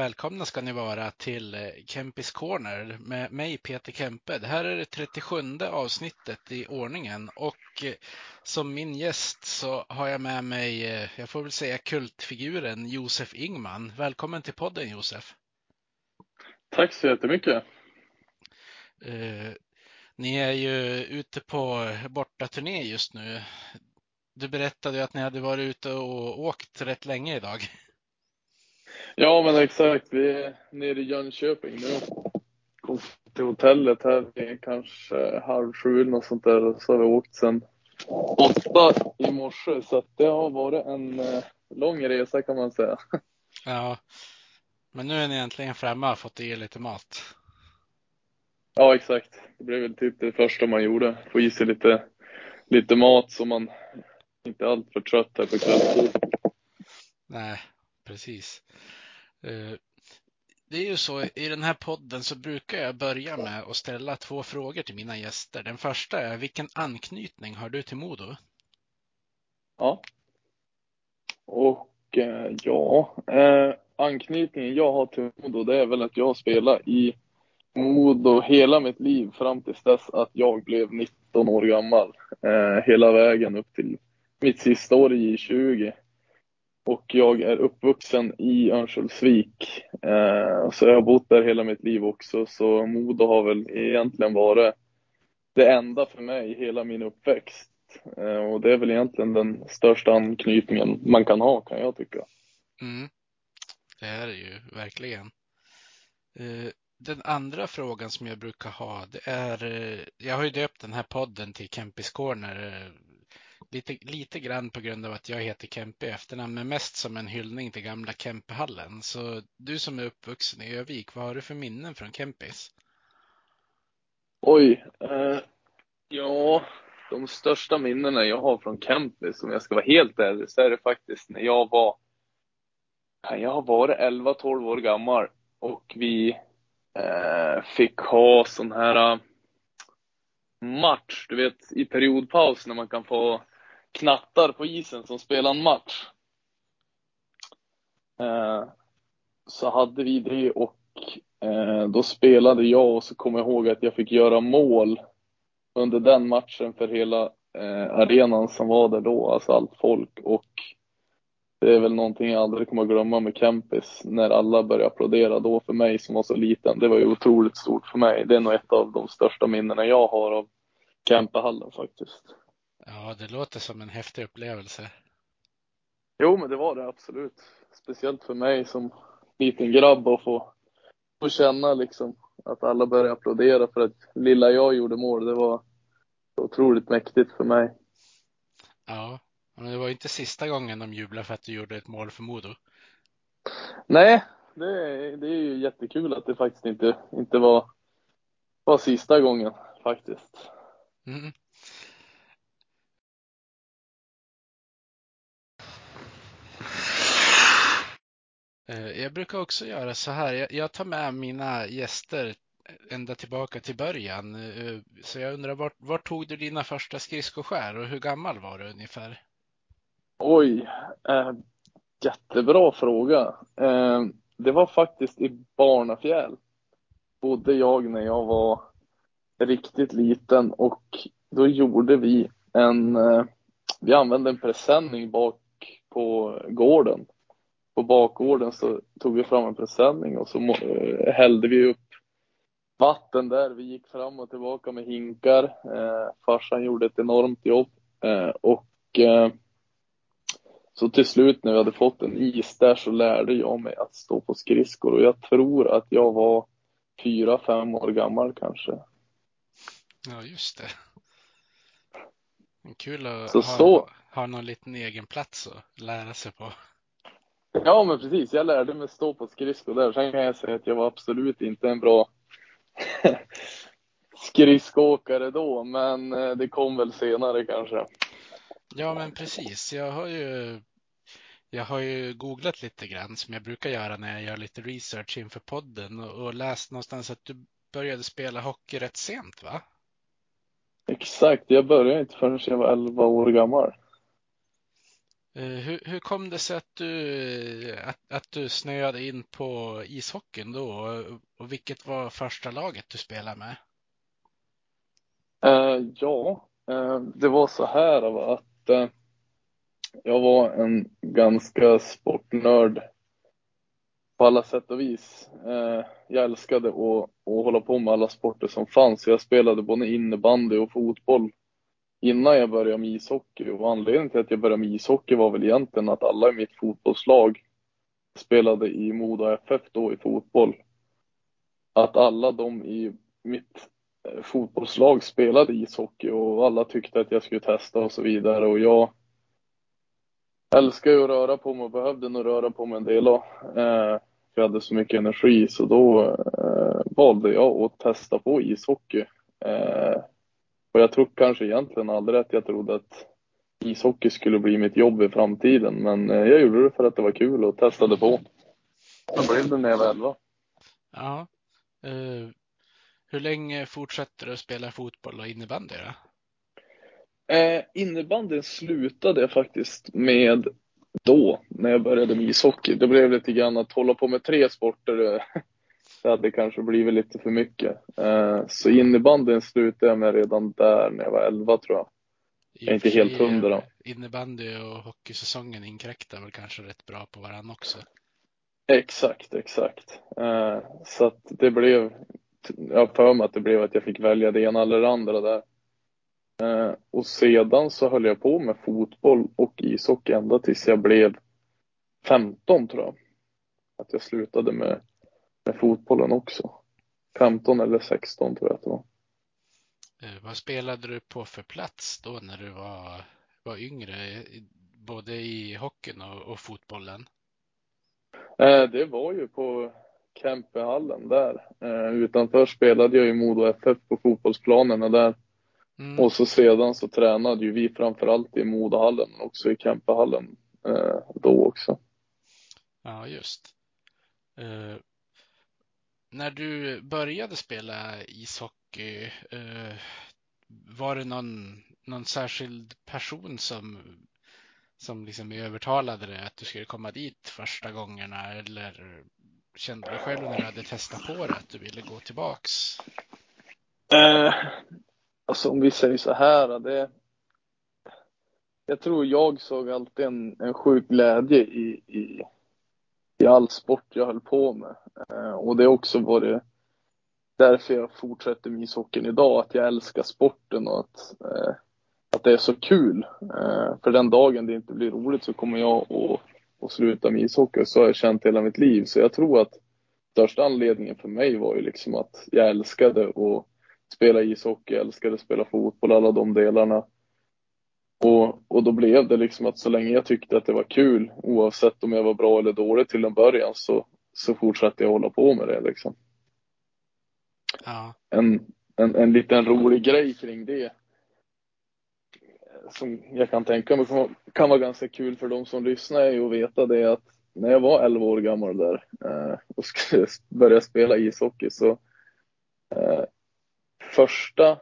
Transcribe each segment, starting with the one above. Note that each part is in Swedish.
välkomna ska ni vara till eh, Kempis Corner med mig Peter Kempe. Det här är det 37 avsnittet i ordningen och eh, som min gäst så har jag med mig, eh, jag får väl säga kultfiguren Josef Ingman. Välkommen till podden Josef. Tack så jättemycket. Ni är ju ute på bortaturné just nu. Du berättade ju att ni hade varit ute och åkt rätt länge idag. Ja, men exakt. Vi är nere i Jönköping nu. Kom till hotellet här vid kanske halv sju eller något sånt där. Så har vi åkt sen åtta i morse. Så det har varit en eh, lång resa kan man säga. Ja, men nu är ni äntligen framme och har fått i er lite mat. Ja, exakt. Det blev väl typ det första man gjorde. Få i sig lite, lite mat så man inte är alltför trött här på kvällstid. Nej, precis. Eh, det är ju så, i den här podden så brukar jag börja med att ställa två frågor till mina gäster. Den första är, vilken anknytning har du till Modo? Ja. Och eh, ja, eh, anknytningen jag har till Modo det är väl att jag spelar i Modo hela mitt liv fram till dess att jag blev 19 år gammal. Eh, hela vägen upp till mitt sista år i J20. Och jag är uppvuxen i Örnsköldsvik. Eh, så jag har bott där hela mitt liv också. Så Modo har väl egentligen varit det enda för mig hela min uppväxt. Eh, och det är väl egentligen den största anknytningen man kan ha kan jag tycka. Mm. Det är det ju verkligen. Eh, Den andra frågan som jag brukar ha, det är, eh, jag har ju döpt den här podden till Kempis Corner, eh, lite, lite grann på grund av att jag heter Kempe i efternamn, men mest som en hyllning till gamla Kempehallen. Så du som är uppvuxen i Övik, vad har du för minnen från Kempis? Oj. Eh, ja, de största minnena jag har från Kempis, om jag ska vara helt ärlig, så är det faktiskt när jag var, jag har varit 11-12 år gammal och vi eh, fick ha sån här eh, match, du vet i periodpaus när man kan få knattar på isen som spelar en match. Eh, så hade vi det och eh, då spelade jag och så kommer jag ihåg att jag fick göra mål under den matchen för hela eh, arenan som var där då, alltså allt folk och det är väl någonting jag aldrig kommer att glömma med Kempis när alla började applådera då för mig som var så liten. Det var ju otroligt stort för mig. Det är nog ett av de största minnena jag har av Kempehallen faktiskt. Ja, det låter som en häftig upplevelse. Jo, men det var det absolut. Speciellt för mig som liten grabb att få, få känna liksom att alla började applådera för att lilla jag gjorde mål. Det var otroligt mäktigt för mig. Ja, men det var inte sista gången de jublade för att du gjorde ett mål för Modo. Nej, det, är- det är ju jättekul att det faktiskt inte, inte var, var sista gången faktiskt. Mm. Eh, jag brukar också göra så här. Jag- tar med mina gäster ända tillbaka till början. Eh, så jag undrar, vart, vart tog du dina första skridskoskär och hur gammal var du ungefär? Oj, äh, jättebra fråga. Äh, det var faktiskt i Barnafjäll. Bodde jag när jag var riktigt liten och då gjorde vi en, äh, vi använde en presenning bak på gården. På bakgården så tog vi fram en presenning och så eh, hällde vi upp vatten där. Vi gick fram och tillbaka med hinkar. Eh, farsan gjorde ett enormt jobb eh, och eh, så till slut när vi hade fått en is där så lärde jag mig att stå på skridskor och jag tror att jag var fyra, fem år gammal kanske. Ja, just det. Kul att Så ha, så- ha någon liten egen plats att lära sig på. Ja men precis, jag lärde mig stå på skridskor där. Sen kan jag säga att jag var absolut inte en bra skridskoåkare då, men eh, det kom väl senare kanske. Ja, men precis. Jag har ju, jag har ju googlat lite grann som jag brukar göra när jag gör lite research inför podden och, och läst någonstans att du började spela hockey rätt sent, va? Exakt, jag började inte förrän jag var 11 år gammal. Eh, hur, hur kom det sig att du, att, att du snöade in på ishockeyn då? Och- vilket var första laget du spelade med? Uh, ja, uh, det var så här va, att uh, jag var en ganska sportnörd på alla sätt och vis. Jag älskade att, att hålla på med alla sporter som fanns. Jag spelade både innebandy och fotboll innan jag började med ishockey. Och anledningen till att jag började med ishockey var väl egentligen att alla i mitt fotbollslag spelade i Modo FF då i fotboll. Att alla de i mitt eh, fotbollslag spelade ishockey och alla tyckte att jag skulle testa och så vidare och jag älskar ju att röra på mig och behövde nog röra på mig en del då. Eh, för jag hade så mycket energi så då eh, valde jag att testa på ishockey. Eh, och jag tror kanske egentligen aldrig att jag trodde att ishockey skulle bli mitt jobb i framtiden men eh, jag gjorde det för att det var kul och testade på. Så blev det när jag var 11. Ja. Eh, hur länge fortsätter du att spela fotboll och innebandy då? Eh, innebandyn slutade jag faktiskt med då, när jag började med ishockey. Det blev lite grann att hålla på med tre sporter. Det hade kanske blivit lite för mycket. Eh, så innebandyn slutade jag med redan där när jag var 11 tror jag. Jag är inte helt hundra. Innebandy och hockeysäsongen inkräktar väl kanske rätt bra på varann också. Exakt, exakt. Eh, så att det blev, jag har för mig att det blev att jag fick välja det ena eller det andra där. Eh, och sedan så höll jag på med fotboll och ishockey ända tills jag blev 15 tror jag. Att jag slutade med, med fotbollen också. 15 eller 16 tror jag att det var. Eh, vad spelade du på för plats då när du var, var yngre? Både i hockeyn och, och fotbollen? Eh, det var ju på Kempehallen där. Eh, utanför spelade jag i Modo FF på fotbollsplanerna där. Mm. Och så sedan så tränade ju vi framförallt i Modohallen men också i Kempehallen eh, då också. Ja, just. När du började spela ishockey, eh, var det någon, någon särskild person som, som liksom övertalade dig att du skulle komma dit första gångerna eller kände du själv när du hade testat på det att du ville gå tillbaks? Eh, alltså om vi säger så här, det, jag tror jag såg alltid en, en sjuk glädje i, i, i all sport jag höll på med. Eh, och det är också varit därför jag fortsätter med ishockeyn idag, att jag älskar sporten och att, eh, att det är så kul. Eh, för den dagen det inte blir roligt så kommer jag att, att sluta med ishockey. Så har jag känt hela mitt liv. Så jag tror att största anledningen för mig var ju liksom att jag älskade att spela ishockey, jag älskade att spela fotboll, alla de delarna. Och, och då blev det liksom att så länge jag tyckte att det var kul, oavsett om jag var bra eller dålig till en början, så, så fortsatte jag hålla på med det liksom. Ja, En, en, en liten rolig grej kring det som jag kan tänka mig kan, vara ganska kul för de som lyssnar är ju att veta det att när jag var 11 år gammal där eh, och skulle börja spela ishockey så eh, första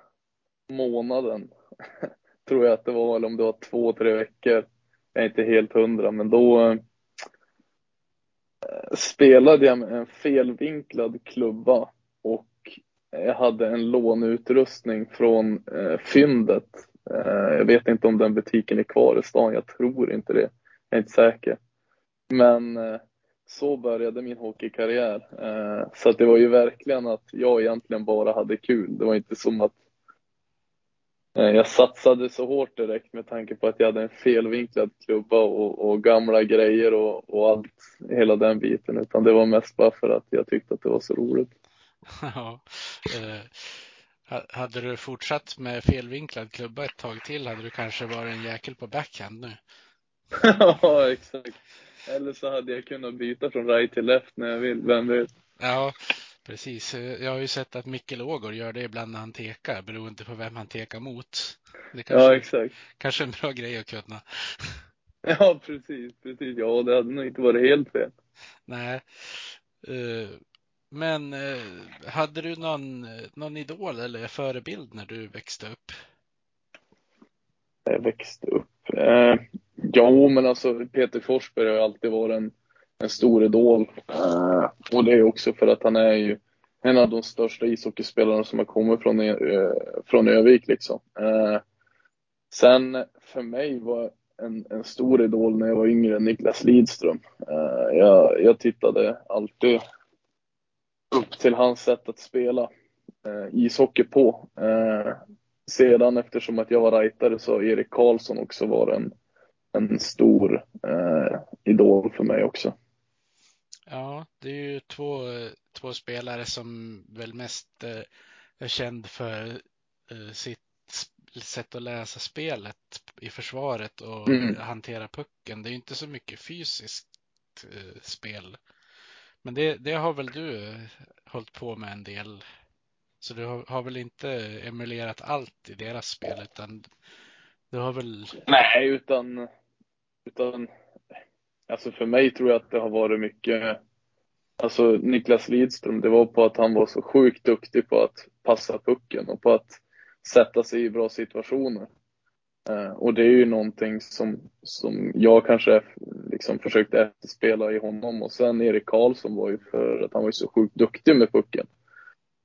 månaden tror jag att det var, eller om det var två, tre veckor, jag är inte helt hundra, men då eh, spelade jag med en felvinklad klubba och eh, jag hade en låneutrustning från eh, Fyndet. Eh, jag vet inte om den butiken är kvar i stan, jag tror inte det. Jag är inte säker. Men eh, så började min hockeykarriär. Eh, så att det var ju verkligen att jag egentligen bara hade kul. Det var inte som att jag satsade så hårt direkt med tanke på att jag hade en felvinklad klubba och, och gamla grejer och, och allt, hela den biten. Utan det var mest bara för att jag tyckte att det var så roligt. Ja. Eh, hade du fortsatt med felvinklad klubba ett tag till hade du kanske varit en jäkel på backhand nu. ja, exakt. Eller så hade jag kunnat byta från right till left när jag vill, vem vet. Ja, precis. Jag har ju sett att Mikkel Ågård gör det ibland när han tekar, beroende på vem han tekar mot. Det kanske, ja, exakt. Kanske en bra grej att kunna. Ja, precis, precis. Ja, det hade nog inte varit helt fel. Nej. Eh, men eh, hade du någon, någon idol eller förebild när du växte upp? Jag växte upp? Eh, ja, men alltså Peter Forsberg har alltid varit en, en stor idol. Eh, och det är också för att han är ju en av de största ishockeyspelarna som har kommit från, e- eh, från Övik liksom. Eh, sen för mig var en, en stor idol när jag var yngre, Niklas Lidström. Eh, jag, jag tittade alltid upp till hans sätt att spela eh, ishockey på. Eh, sedan eftersom att jag var rightare så har Erik Karlsson också varit en, en stor eh, idol för mig också. Ja, det är ju två, två spelare som väl mest eh, är känd för eh, sitt sätt att läsa spelet i försvaret och mm. hantera pucken. Det är ju inte så mycket fysiskt eh, spel men det, det har väl du hållit på med en del. Så du har, har, väl inte emulerat allt i deras spel utan du har väl? Nej, utan, utan alltså för mig tror jag att det har varit mycket Alltså Niklas Lidström, det var på att han var så sjukt duktig på att passa pucken och på att sätta sig i bra situationer. Eh, och det är ju någonting som, som jag kanske liksom försökte efterspela i honom. Och sen Erik Karlsson var ju för att han var ju så sjukt duktig med pucken.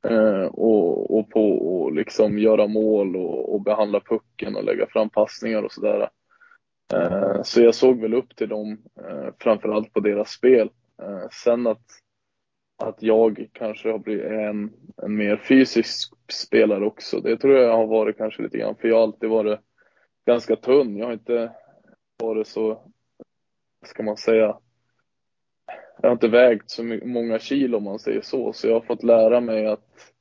Eh, och, och på att liksom göra mål och, och, behandla pucken och lägga fram passningar och sådär. Eh, så jag såg väl upp till dem, eh, framförallt på deras spel. Eh, sen att, att jag kanske har blivit en, en mer fysisk spelare också, det tror jag har varit kanske lite grann, för jag har alltid varit ganska tunn. Jag har inte varit så, ska man säga, jag har inte vägt så många kilo om man säger så, så jag har fått lära mig att,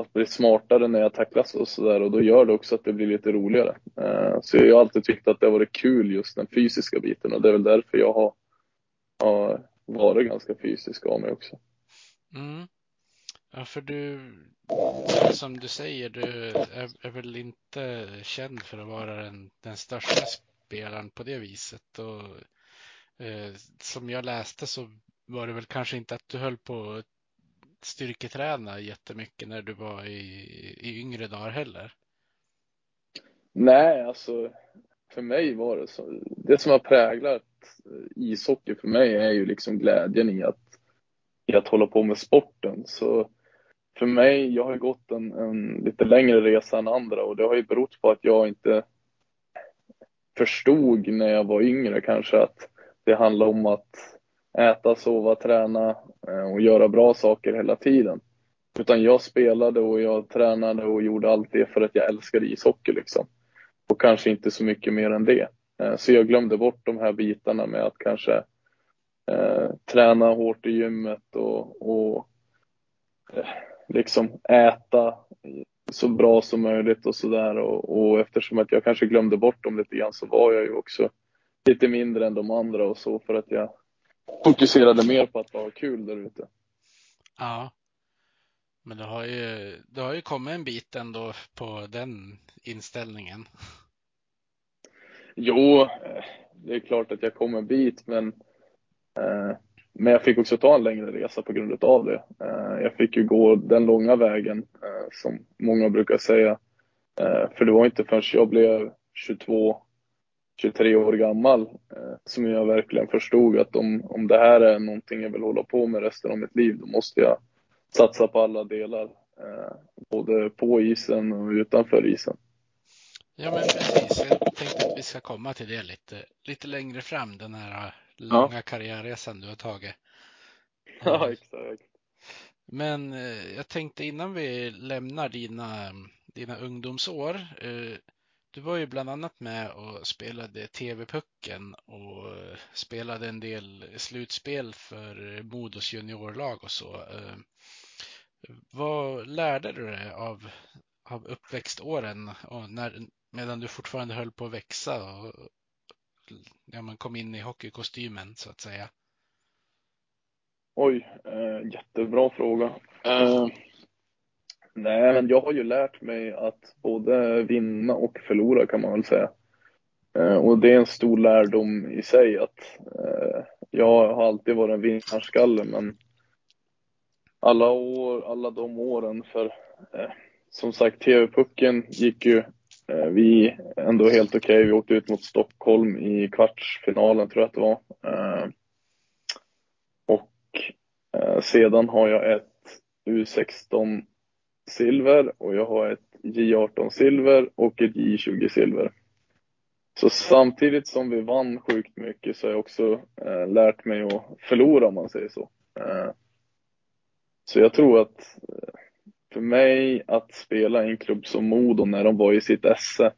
att bli smartare när jag tacklas och sådär och då gör det också att det blir lite roligare. Eh, så jag har alltid tyckt att det har varit kul just den fysiska biten och det är väl därför jag har, har varit ganska fysisk av mig också. Mm. Ja, för du, som du säger, du är, är, väl inte känd för att vara den, den största spelaren på det viset. Och, eh, som jag läste så var det väl kanske inte att du höll på att styrketräna jättemycket när du var i, i yngre dagar heller. Nej, alltså för mig var det så. Det som har präglat eh, ishockey för mig är ju liksom glädjen i att, i att hålla på med sporten. Så för mig, jag har gått en, en, lite längre resa än andra och det har ju berott på att jag inte förstod när jag var yngre kanske att det handlar om att äta, sova, träna eh, och göra bra saker hela tiden. Utan jag spelade och jag tränade och gjorde allt det för att jag älskade ishockey liksom. Och kanske inte så mycket mer än det. Eh, så jag glömde bort de här bitarna med att kanske eh, träna hårt i gymmet och, och eh, liksom äta så bra som möjligt och sådär. Och, och eftersom att jag kanske glömde bort dem lite grann så var jag ju också lite mindre än de andra och så för att jag fokuserade mer på att ha kul där ute. Ja. Men du har ju, du har ju kommit en bit ändå på den inställningen. Jo, det är klart att jag kom en bit, men eh, men jag fick också ta en längre resa på grund av det. Eh, jag fick ju gå den långa vägen, eh, som många brukar säga. Eh, för det var inte förrän jag blev 22, 23 år gammal som jag verkligen förstod att om, om det här är någonting jag vill hålla på med resten av mitt liv, då måste jag satsa på alla delar eh, både på isen och utanför isen. Ja, men precis. Jag tänkte att vi ska komma till det lite, lite längre fram, den här långa ja. karriärresan du har tagit. Ja, eh, exakt. Men eh, jag tänkte innan vi lämnar dina, dina ungdomsår. Du var ju bland annat med och spelade TV-pucken och spelade en del slutspel för Modos juniorlag och så. Eh, vad lärde du dig av, av uppväxtåren och när, medan du fortfarande höll på att växa och ja, man kom in i hockeykostymen så att säga? Oj, eh, jättebra fråga. Eh, nej, men jag har ju lärt mig att både vinna och förlora kan man väl säga. Eh, och det är en stor lärdom i sig att eh, jag har alltid varit en vinnarskalle, men alla år, alla de åren för eh, som sagt, TV-pucken gick ju vi ändå helt okej. Okay. Vi åkte ut mot Stockholm i kvartsfinalen tror jag att det var. Och sedan har jag ett U16 silver och jag har ett J18 silver och ett J20 silver. Så samtidigt som vi vann sjukt mycket så har jag också eh, lärt mig att förlora om man säger så. Eh, så jag tror att eh, för mig att spela i en klubb som Modo när de var i sitt esse,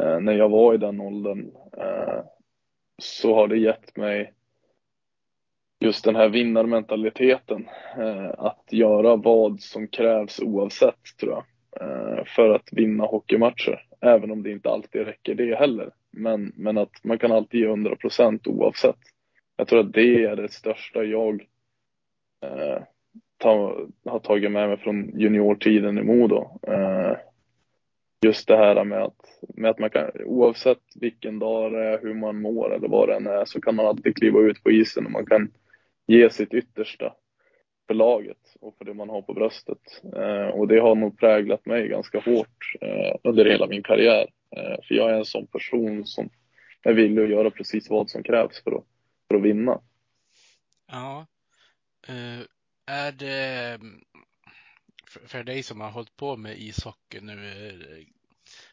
eh, när jag var i den åldern, eh, så har det gett mig just den här vinnarmentaliteten. Eh, att göra vad som krävs oavsett, tror jag, eh, för att vinna hockeymatcher. Även om det inte alltid räcker det heller. Men, men att man kan alltid ge 100 procent oavsett. Jag tror att det är det största jag eh, ta, har tagit med mig från juniortiden i Modo. Eh, just det här med att, med att man kan, oavsett vilken dag det är, hur man mår eller vad det än är, så kan man alltid kliva ut på isen och man kan ge sitt yttersta för laget och för det man har på bröstet. Eh, och det har nog präglat mig ganska hårt eh, under hela min karriär. Eh, för jag är en sån person som är villig att göra precis vad som krävs för att, för att vinna. Ja. Uh, är det för dig som har hållit på med ishockey nu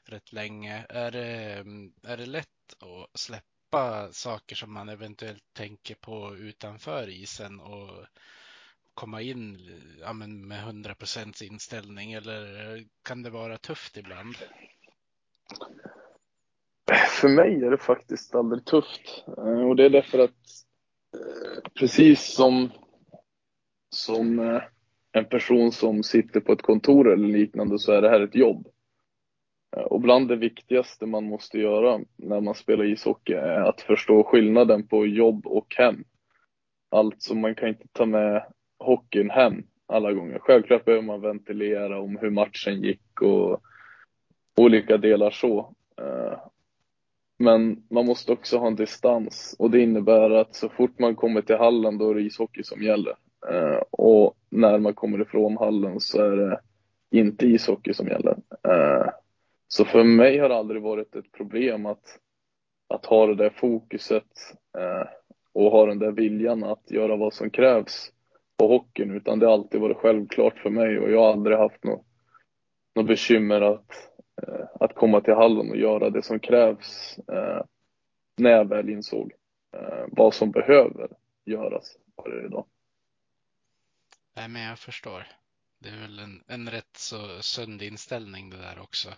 rätt länge, är det, är det lätt att släppa saker som man eventuellt tänker på utanför isen och komma in ja, men med 100 procents inställning eller kan det vara tufft ibland? För mig är det faktiskt aldrig tufft eh, och det är därför att eh, precis som som eh, en person som sitter på ett kontor eller liknande så är det här ett jobb. Eh, och bland det viktigaste man måste göra när man spelar ishockey är att förstå skillnaden på jobb och hem. Alltså man kan inte ta med hockeyn hem alla gånger. Självklart behöver man ventilera om hur matchen gick och olika delar så. Eh, men man måste också ha en distans och det innebär att så fort man kommer till hallen då är det ishockey som gäller. Eh, och när man kommer ifrån hallen så är det inte ishockey som gäller. Så för mig har det aldrig varit ett problem att, att ha det där fokuset eh, och ha den där viljan att göra vad som krävs på hockeyn, utan det har alltid varit självklart för mig och jag har aldrig haft något, något bekymmer att, eh, att komma till hallen och göra det som krävs eh, när jag väl insåg eh, vad som behöver göras varje dag. Nej, men jag förstår. Det är väl en, en rätt så sund inställning det där också.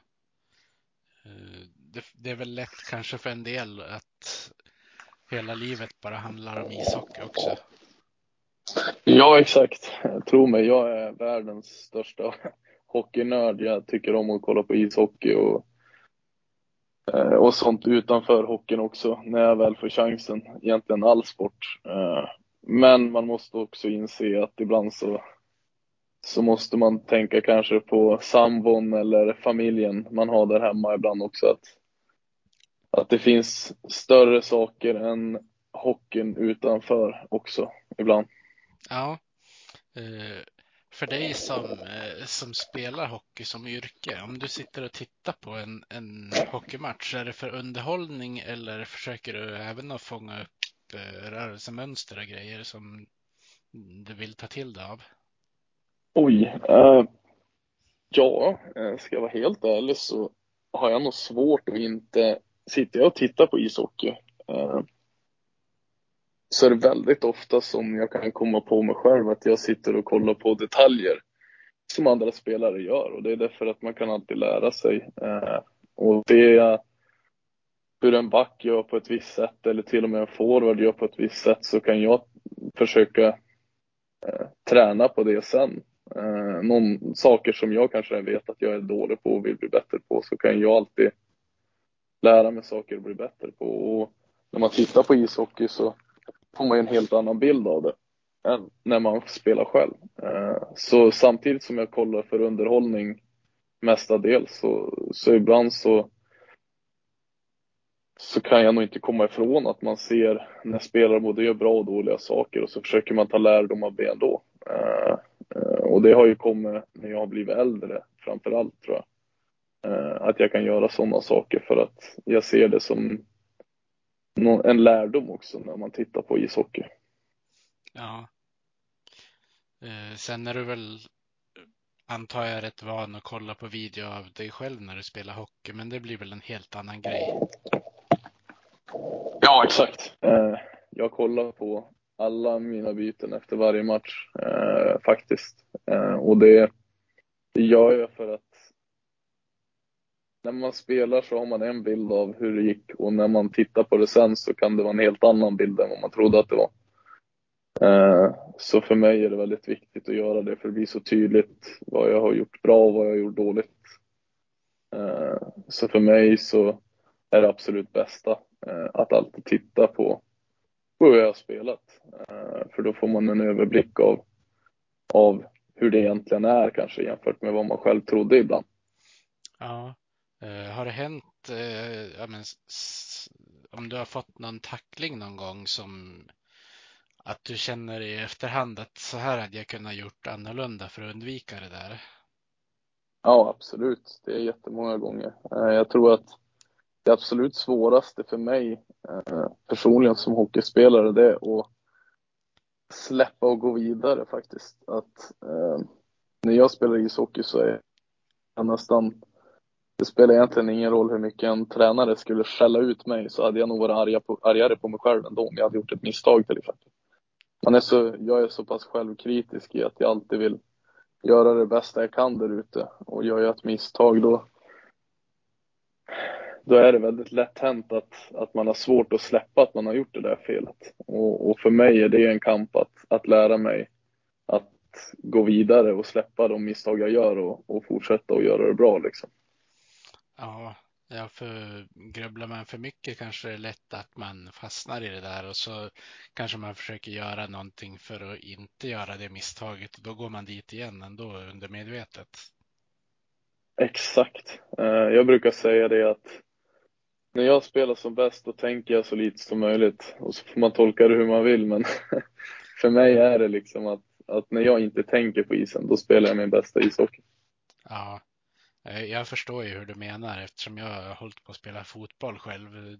Eh, det, det, är väl lätt kanske för en del att hela livet bara handlar om ishockey också. Ja, exakt. Tro mig, jag är världens största hockeynörd. Jag tycker om att kolla på ishockey och, eh, och sånt utanför hockeyn också, när jag väl får chansen. Egentligen all sport. Eh, men man måste också inse att ibland så, så måste man tänka kanske på sambon eller familjen man har där hemma ibland också. Att, att det finns större saker än hockeyn utanför också ibland. Ja. Eh, för dig som, eh, som spelar hockey som yrke, om du sitter och tittar på en, en hockeymatch, är det för underhållning eller försöker du även att fånga upp eh, rörelsemönster och grejer som du vill ta till dig av? Oj. Uh, Ja, eh, ska jag vara helt ärlig så har jag nog svårt att inte, sitter jag och tittar på ishockey eh, så är det väldigt ofta som jag kan komma på mig själv att jag sitter och kollar på detaljer som andra spelare gör och det är därför att man kan alltid lära sig. Eh, och det hur en back gör på ett visst sätt eller till och med en forward gör på ett visst sätt så kan jag försöka eh, träna på det sen. Eh, någon saker som jag kanske vet att jag är dålig på och vill bli bättre på så kan jag alltid lära mig saker och bli bättre på. Och när man tittar på ishockey så får man en helt annan bild av det än när man spelar själv. Eh, så samtidigt som jag kollar för underhållning mestadels så, så ibland så så kan jag nog inte komma ifrån att man ser när spelare både gör bra och dåliga saker och så försöker man ta lärdom av det ändå. Uh, och det har ju kommit när jag har blivit äldre framför allt tror jag. Uh, att jag kan göra sådana saker för att jag ser det som en lärdom också när man tittar på ishockey. Ja. sen är du väl, antar jag, rätt van att kolla på video av dig själv när du spelar hockey, men det blir väl en helt annan grej? Ja, exakt. Eh, jag kollar på alla mina byten efter varje match eh, faktiskt. Eh, och det, det gör jag för att när man spelar så har man en bild av hur det gick och när man tittar på det sen så kan det vara en helt annan bild än vad man trodde att det var. Eh, så för mig är det väldigt viktigt att göra det för det blir så tydligt vad jag har gjort bra och vad jag har gjort dåligt. Eh, så för mig så är det absolut bästa eh, att alltid titta på, hur jag har spelat. Eh, för då får man en överblick av, av hur det egentligen är kanske jämfört med vad man själv trodde ibland. Ja. Eh, har det hänt, ja, men, om du har fått någon tackling någon gång som att du känner i efterhand att så här hade jag kunnat gjort annorlunda för att undvika det där? Ja, absolut. Det är jättemånga gånger. Jag tror att det absolut svåraste för mig eh, Eh, personligen som hockeyspelare det är att släppa och gå vidare faktiskt. Att eh, när jag spelar ishockey så är jag nästan det spelar egentligen ingen roll hur mycket en tränare skulle skälla ut mig så hade jag nog varit arga på, argare på mig själv ändå om jag hade gjort ett misstag till exempel. Man är så, jag är så pass självkritisk i att jag alltid vill göra det bästa jag kan där ute och gör jag ett misstag då då är det väldigt lätt hänt att, att man har svårt att släppa att man har gjort det där felet. Och, och för mig är det en kamp att, att lära mig att gå vidare och släppa de misstag jag gör och, och fortsätta och göra det bra liksom. Ja, ja, för grubblar man för mycket kanske det är lätt att man fastnar i det där och så kanske man försöker göra någonting för att inte göra det misstaget och då går man dit igen ändå undermedvetet. Exakt. Eh, jag brukar säga det att när jag spelar som bäst då tänker jag så lite som möjligt och så får man tolka det hur man vill men för mig är det liksom att, att när jag inte tänker på isen då spelar jag min bästa ishockey. Ja, eh, jag förstår ju hur du menar eftersom jag har hållit på att spela fotboll själv.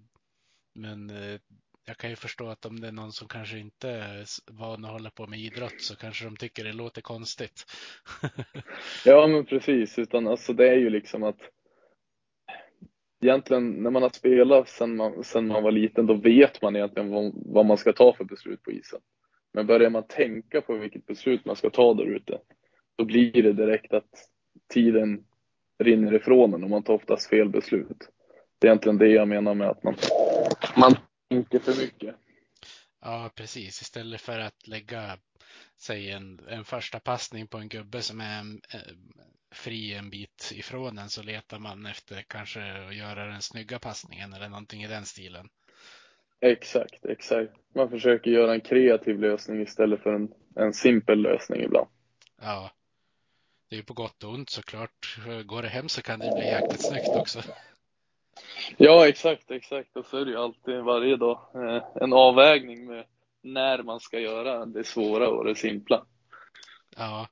Men eh, jag kan ju förstå att om det är någon som kanske inte är van att hålla på med idrott så kanske de tycker det låter konstigt. ja men precis, utan alltså det är ju liksom att egentligen när man har spelat sen man, sen man var liten, då vet man egentligen vad, vad, man ska ta för beslut på isen. Men börjar man tänka på vilket beslut man ska ta där ute, då blir det direkt att tiden rinner ifrån en och man tar oftast fel beslut. Det är egentligen det jag menar med att man, man tänker för mycket. Ja, precis. Istället för att lägga säg en, en första passning på en gubbe som är en, fri en bit ifrån den så letar man efter kanske att göra den snygga passningen eller någonting i den stilen. Exakt, exakt. Man försöker göra en kreativ lösning istället för en, en simpel lösning ibland. Ja. Det är ju på gott och ont såklart. Går det hem så kan det bli jäkligt snyggt också. Ja, exakt, exakt. Och så är det ju alltid varje dag eh, en avvägning med när man ska göra det svåra och det simpla. Ja.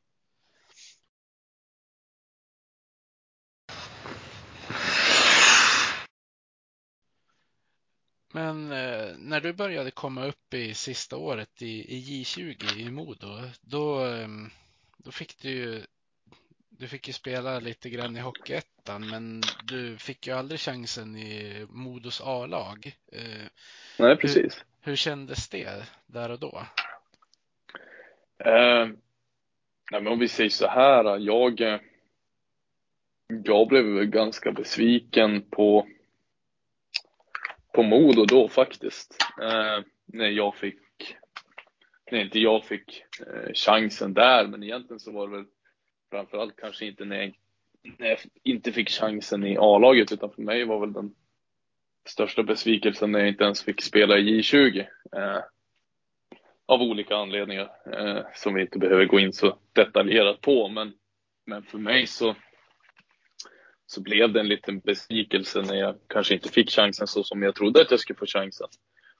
Men eh, när du började komma upp i sista året i, i J20 i Modo, då, ehm, då fick du ju du fick ju spela lite grann i Hockeyettan, men du fick ju aldrig chansen i Modos A-lag. Eh, Nej, precis. hur kändes det där och då? Eh, nej, men om vi säger så här, jag, eh, jag blev ganska besviken på, på Modo då faktiskt. Eh, när jag fick, när inte jag fick eh, chansen där, men egentligen så var det väl framförallt kanske inte när jag, när jag inte fick chansen i A-laget, utan för mig var väl den största besvikelsen när jag inte ens fick spela i J20. Eh, av olika anledningar eh, som vi inte behöver gå in så detaljerat på. Men, men för mig så, så blev det en liten besvikelse när jag kanske inte fick chansen så som jag trodde att jag skulle få chansen.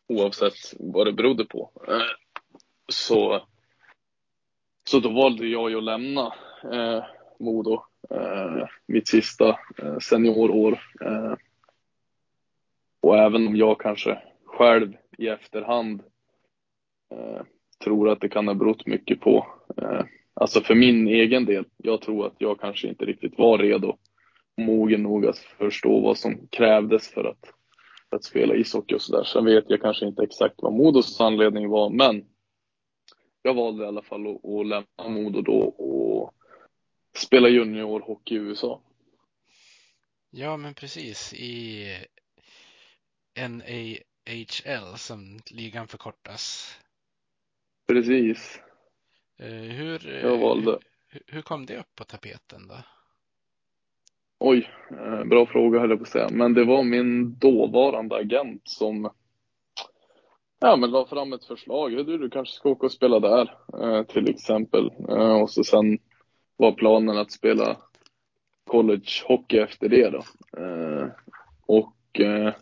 Oavsett vad det berodde på. Eh, så, så då valde jag ju att lämna eh, Modo eh, mitt sista eh, seniorår. Eh, och även om jag kanske själv i efterhand eh, tror att det kan ha berott mycket på, eh, alltså för min egen del, jag tror att jag kanske inte riktigt var redo, mogen nog att förstå vad som krävdes för att, för att spela ishockey och sådär. Sen vet jag kanske inte exakt vad Modos anledning var, men jag valde i alla fall att, att lämna Modo då och spela juniorhockey i USA. Ja, men precis. I NAHL som ligan förkortas. Precis. Eh, hur, Jag valde. Hur, hur kom det upp på tapeten då? Oj, eh, bra fråga höll jag på att säga. Men det var min dåvarande agent som ja, men la fram ett förslag. Du, du kanske ska åka och spela där, eh, till exempel. Och så sen var planen att spela collegehockey efter det då. Eh, och eh,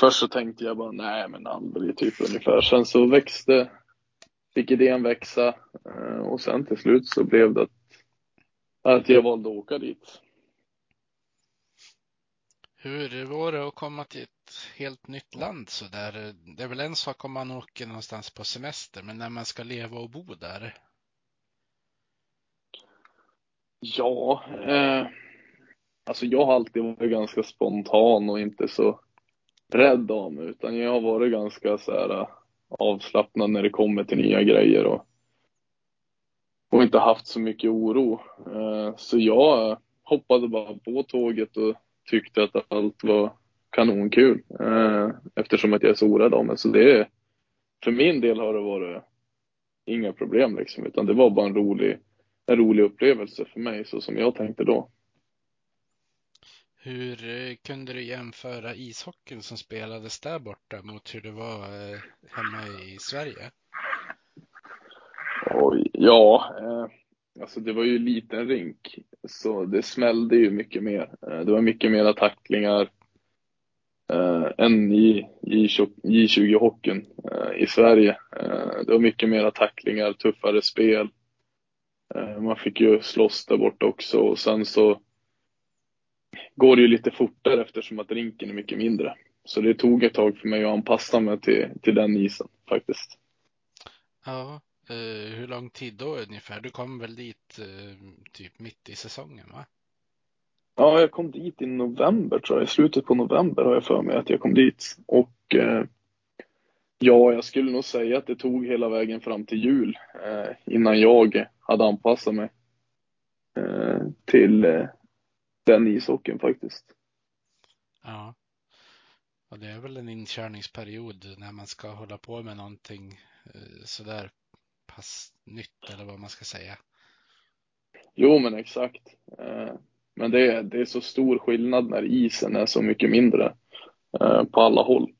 först så tänkte jag bara, nej men aldrig, typ ungefär. Sen så växte, fick idén växa eh, och sen till slut så blev det att, att jag valde att åka dit. Hur var det att komma till ett helt nytt land så där? Det är väl en sak om man åker någonstans på semester, men när man ska leva och bo där? Ja, eh, alltså jag har alltid varit ganska spontan och inte så rädd av mig, utan jag har varit ganska så här eh, avslappnad när det kommer till nya grejer och, och inte haft så mycket oro. Eh, så jag hoppade bara på tåget och tyckte att allt var kanonkul eh, eftersom att jag är så orädd av mig. Så det, för min del har det varit inga problem liksom, utan det var bara en rolig, en rolig upplevelse för mig så som jag tänkte då. Hur eh, kunde du jämföra ishockeyn som spelades där borta mot hur det var eh, hemma i Sverige? Oj, ja, eh, alltså det var ju liten rink, så det smällde ju mycket mer. Det var mycket mera tacklingar än i J20-hockeyn eh, i Sverige. Det var mycket mera tacklingar, tuffare spel. Eh, man fick ju slåss där borta också och sen så går det ju lite fortare eftersom att rinken är mycket mindre. Så det tog ett tag för mig att anpassa mig till, till den isen faktiskt. Ja, eh, hur lång tid då ungefär? Du kom väl dit eh, typ mitt i säsongen va? Ja, jag kom dit i november tror jag. I slutet på november har jag för mig att jag kom dit. Och eh, ja, jag skulle nog säga att det tog hela vägen fram till jul eh, innan jag hade anpassat mig eh, till eh, den ishockeyn faktiskt. Ja. Och det är väl en inkörningsperiod när man ska hålla på med någonting eh, sådär pass nytt eller vad man ska säga. Jo, men exakt. Eh, men det är, det är så stor skillnad när isen är så mycket mindre eh, på alla håll.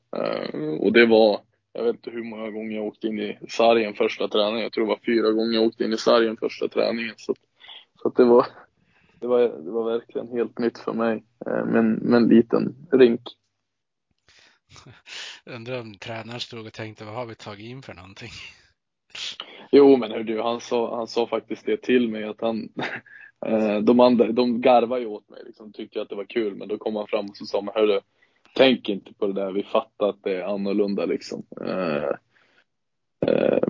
Och det var, jag vet inte hur många gånger jag åkte in i sargen första träningen. Jag tror det var fyra gånger jag åkte in i sargen första träningen. Så, så att det var, det var, det var verkligen helt nytt för mig med, med en liten rink. Undrar om tränaren stod och tänkte, vad har vi tagit in för någonting? Jo, men hör du, han sa, han sa faktiskt det till mig att han, de andra, de garvade ju åt mig liksom, tyckte att det var kul, men då kom han fram och så sa man, hörru, tänk inte på det där, vi fattar att det är annorlunda liksom. Eh,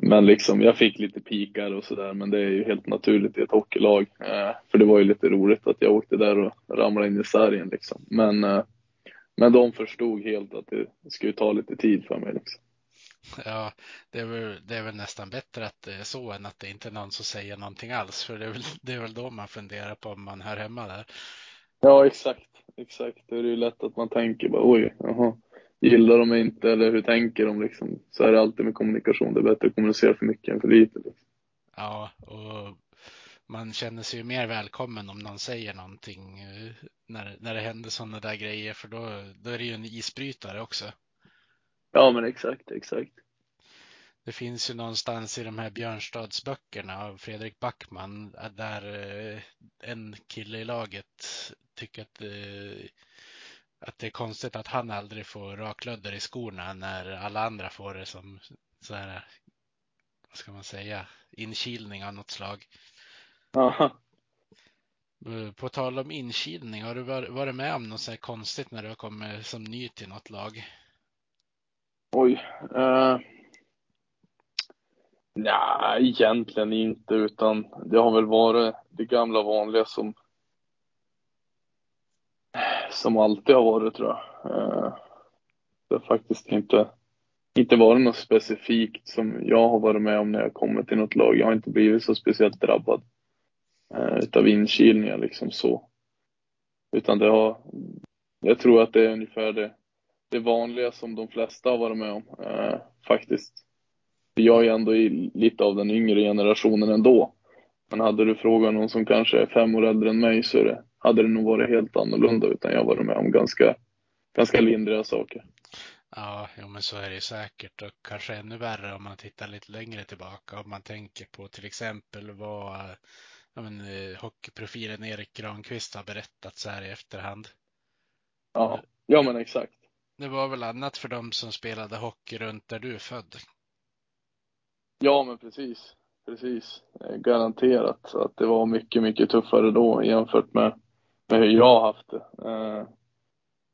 men liksom, jag fick lite pikar och sådär, men det är ju helt naturligt i ett hockeylag. Eh, för det var ju lite roligt att jag åkte där och ramlade in i sargen liksom. Men, eh, men de förstod helt att det skulle ta lite tid för mig liksom. Ja, det är, väl, det är väl nästan bättre att det är så än att det inte är någon som säger någonting alls. För det är väl, det är väl då man funderar på om man hör hemma där. Ja, exakt. Exakt. Det är ju lätt att man tänker bara oj, jaha, gillar de mig inte eller hur tänker de liksom? Så är det alltid med kommunikation. Det är bättre att kommunicera för mycket än för lite. Liksom. Ja, och man känner sig ju mer välkommen om någon säger någonting eh, när, när det händer sådana där grejer. För då, då är det ju en isbrytare också. Ja, men exakt, exakt. Det finns ju någonstans i de här Björnstadsböckerna av Fredrik Backman där eh, en kille i laget tycker att, eh, att det är konstigt att han aldrig får raklödder i skorna när alla andra får det som så här, vad ska man säga, inkilning av något slag. Aha. Eh, på tal om inkilning, har du varit med om något så här konstigt när du har kommit som ny till något lag? Oj. Uh, nej, egentligen inte, utan det har väl varit det gamla vanliga som som alltid har varit tror jag. Eh, det har faktiskt inte, inte varit något specifikt som jag har varit med om när jag kommit till något lag. Jag har inte blivit så speciellt drabbad eh, utav inkilningar liksom så. Utan det har, jag tror att det är ungefär det det vanliga som de flesta har varit med om eh, faktiskt. Jag är ändå i lite av den yngre generationen ändå. Men hade du frågat någon som kanske är fem år äldre än mig så det, hade det nog varit helt annorlunda utan jag varit med om ganska, ganska lindriga saker. Ja, jo, men så är det ju säkert och kanske ännu värre om man tittar lite längre tillbaka. Om man tänker på till exempel vad ja, men, eh, hockeyprofilen Erik Granqvist har berättat så här i efterhand. Ja, ja men exakt. Det var väl annat för dem som spelade hockey runt där du är född? Ja, men precis. Precis. Garanterat att det var mycket, mycket tuffare då jämfört med, med hur jag har haft det. Eh,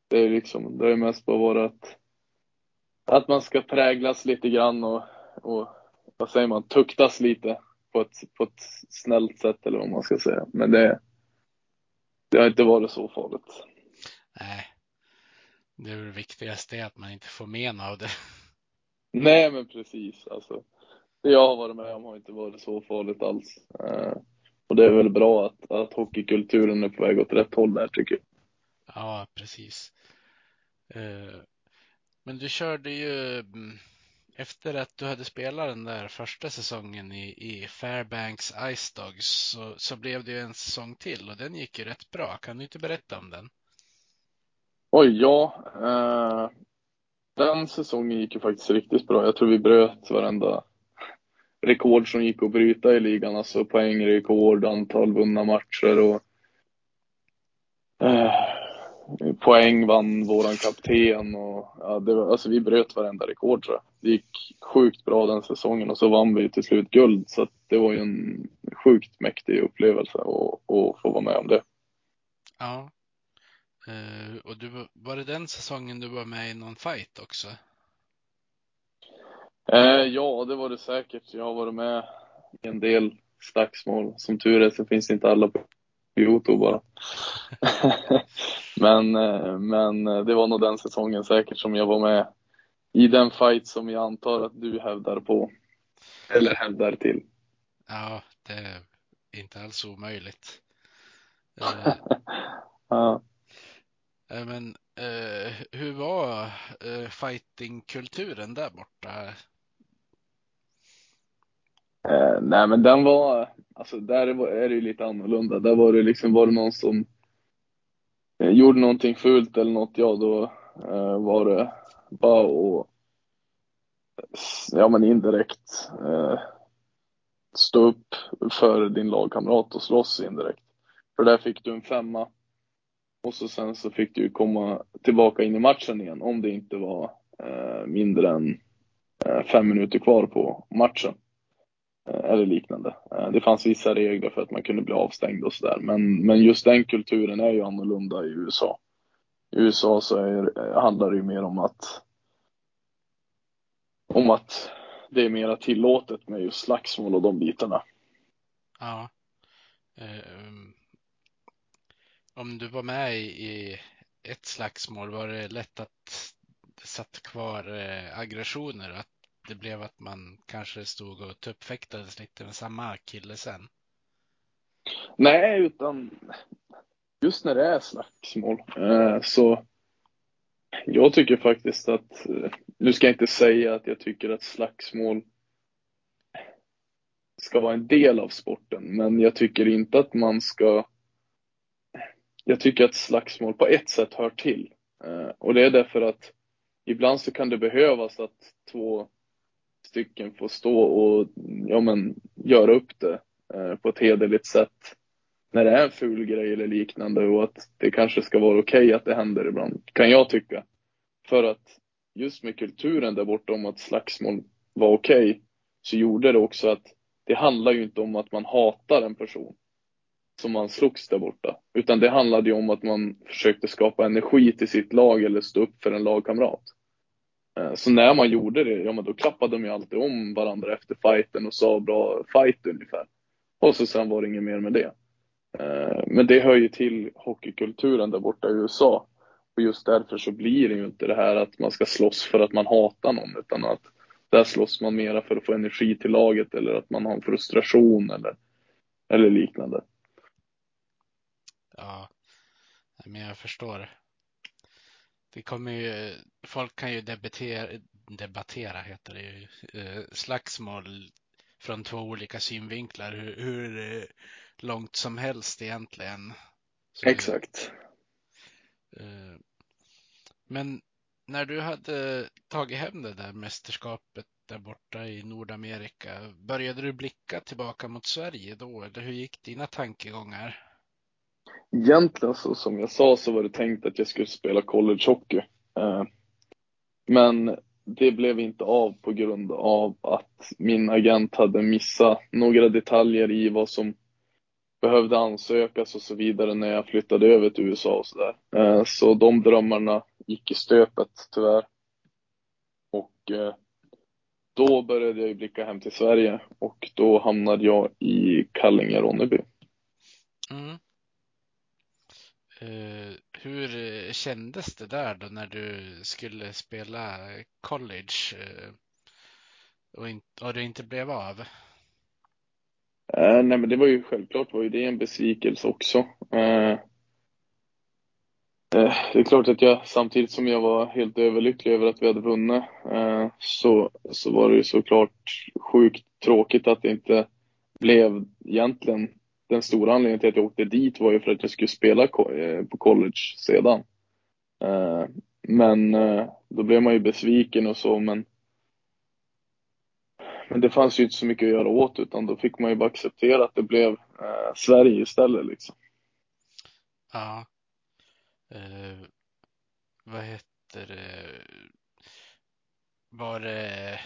det är liksom, det är mest bara varit att, att man ska präglas lite grann och, och vad säger man, tuktas lite på ett, på ett snällt sätt eller vad man ska säga. Men det, det har inte varit så farligt. Nej, det är det viktigaste att man inte får men av det. Nej, men precis. Alltså, det jag har varit med om har inte varit så farligt alls. Uh, och det är väl bra att, att hockeykulturen är på väg åt rätt håll där tycker jag. Ja, precis. Uh, men du körde ju mm, efter att du hade spelat den där första säsongen i, i Fairbanks Ice Dogs så, så blev det ju en säsong till och den gick ju rätt bra. Kan du inte berätta om den? Oj, ja. Eh, den säsongen gick ju faktiskt riktigt bra. Jag tror vi bröt varenda rekord som gick att bryta i ligan. Alltså poängrekord, antal vunna matcher och eh, poäng vann våran kapten och ja, det var, alltså vi bröt varenda rekord tror jag. Det gick sjukt bra den säsongen och så vann vi till slut guld så att det var ju en sjukt mäktig upplevelse att, att få vara med om det. Ja, Uh, och du, var det den säsongen du var med i någon fight också? Uh, ja, det var det säkert. Jag har varit med i en del slagsmål. Som tur är så finns inte alla på Youtube bara. men, uh, men det var nog den säsongen säkert som jag var med i den fight som jag antar att du hävdar på. Eller hävdar till. Ja, det är inte alls omöjligt. ja. Eh, men eh, hur var eh, fightingkulturen där borta? Eh, nej men den var, alltså där är det ju lite annorlunda. Där var det liksom, var det någon som eh, gjorde någonting fult eller något, ja då eh, var det bara att, ja men indirekt eh, stå upp för din lagkamrat och slåss indirekt. För där fick du en femma och så sen så fick du komma tillbaka in i matchen igen om det inte var eh, mindre än eh, fem minuter kvar på matchen. Eh, eller liknande. Eh, det fanns vissa regler för att man kunde bli avstängd och sådär. Men, men just den kulturen är ju annorlunda i USA. I USA så är, eh, handlar det ju mer om att om att det är mera tillåtet med just slagsmål och de bitarna. Ja. Um, om du var med i ett slagsmål, var det lätt att det satt kvar eh, aggressioner? Att det blev att man kanske stod och tuppfäktades lite med samma kille sen? Nej, utan just när det är slagsmål eh, så jag tycker faktiskt att, eh, nu ska jag inte säga att jag tycker att slagsmål ska vara en del av sporten, men jag tycker inte att man ska jag tycker att slagsmål på ett sätt hör till. Eh, och det är därför att ibland så kan det behövas att två stycken får stå och ja, men, göra upp det eh, på ett hederligt sätt när det är en ful grej eller liknande och att det kanske ska vara okej okay att det händer ibland, kan jag tycka. För att just med kulturen där borta om att slagsmål var okej, okay, så gjorde det också att det handlar ju inte om att man hatar en person som man slogs där borta. Utan det handlade ju om att man försökte skapa energi till sitt lag eller stå upp för en lagkamrat. Eh, så när man gjorde det, ja men då klappade de ju alltid om varandra efter fighten och sa bra fight ungefär. Och så sen var det inget mer med det. Eh, men det hör ju till hockeykulturen där borta i USA. Och just därför så blir det ju inte det här att man ska slåss för att man hatar någon, utan att där slåss man mera för att få energi till laget eller att man har en frustration eller, eller liknande. Ja, men jag förstår. Det kommer ju, folk kan ju debattera, debattera heter det ju, eh, slagsmål från två olika synvinklar hur, hur eh, långt som helst egentligen. Så, Exakt. Eh, men när du hade tagit hem det där mästerskapet där borta i Nordamerika, började du blicka tillbaka mot Sverige då? Eller hur gick dina tankegångar? Egentligen så som jag sa så var det tänkt att jag skulle spela collegehockey. Eh, men det blev inte av på grund av att min agent hade missat några detaljer i vad som behövde ansökas och så vidare när jag flyttade över till USA och sådär. Eh, så de drömmarna gick i stöpet tyvärr. Och eh, då började jag blicka hem till Sverige och då hamnade jag i Kallinge-Ronneby. Mm. Uh, hur eh, kändes det där då när du skulle spela college uh, och, in, och det inte blev av? nej men det var ju självklart var ju det en besvikelse också. det är klart att jag samtidigt som jag var helt överlycklig över att vi hade vunnit så, så var det ju såklart sjukt tråkigt att det inte blev egentligen den stora anledningen till att jag åkte dit var ju för att jag skulle spela eh, på college sedan. Eh, men eh, då blev man ju besviken och så, men men det fanns ju inte så mycket att göra åt utan då fick man ju bara acceptera att det blev eh, Sverige istället liksom. Ja. Eh, vad heter det? Var det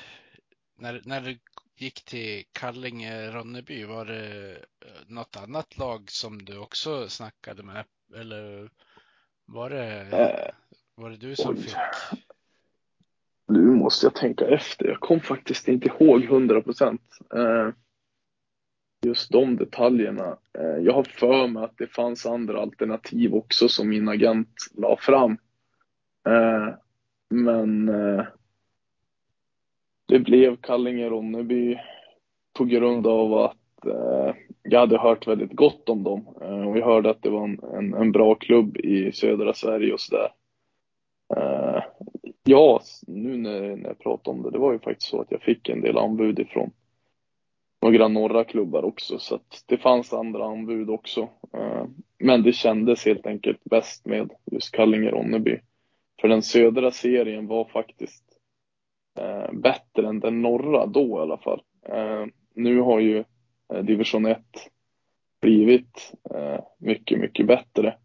när, när du gick till Kallinge-Ronneby, var det eh, något annat lag som du också snackade med? Eller var det, äh, var det du som oj. fick? Nu måste jag tänka efter. Jag kom faktiskt inte ihåg hundra procent. Eh, just de detaljerna. Jag har för mig att det fanns andra alternativ också som min agent la fram. Men det blev Kallinge-Ronneby på grund av att eh, jag hade hört väldigt gott om dem. Eh, och jag hörde att det var en, en, en bra klubb i södra Sverige och sådär. Eh, ja, nu när, när jag pratar om det, det var ju faktiskt så att jag fick en del anbud ifrån några norra klubbar också, så att det fanns andra anbud också. Eh, men det kändes helt enkelt bäst med just Kallinge-Ronneby. För den södra serien var faktiskt eh, bättre än den norra då i alla fall. Eh, nu har ju eh, division 1 blivit eh, mycket, mycket bättre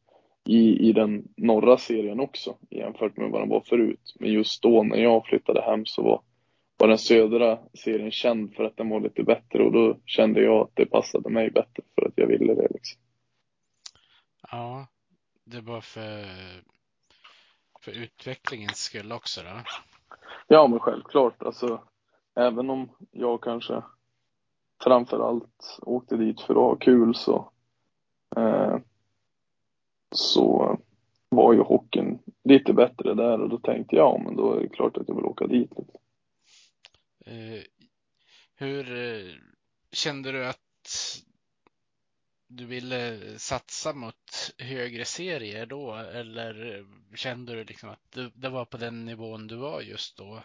i, i den norra serien också jämfört med vad den var förut. Men just då när jag flyttade hem så var, var den södra serien känd för att den var lite bättre och då kände jag att det passade mig bättre för att jag ville det. Liksom. Ja, det var för, för utvecklingens skull också då? Ja, men självklart. Alltså, även om jag kanske framför allt åkte dit för att ha kul så, eh, så var ju hockeyn lite bättre där och då tänkte jag, ja men då är det klart att jag vill åka dit. Eh, hur eh, kände du att du ville satsa mot högre serier då eller kände du liksom att du, det var på den nivån du var just då?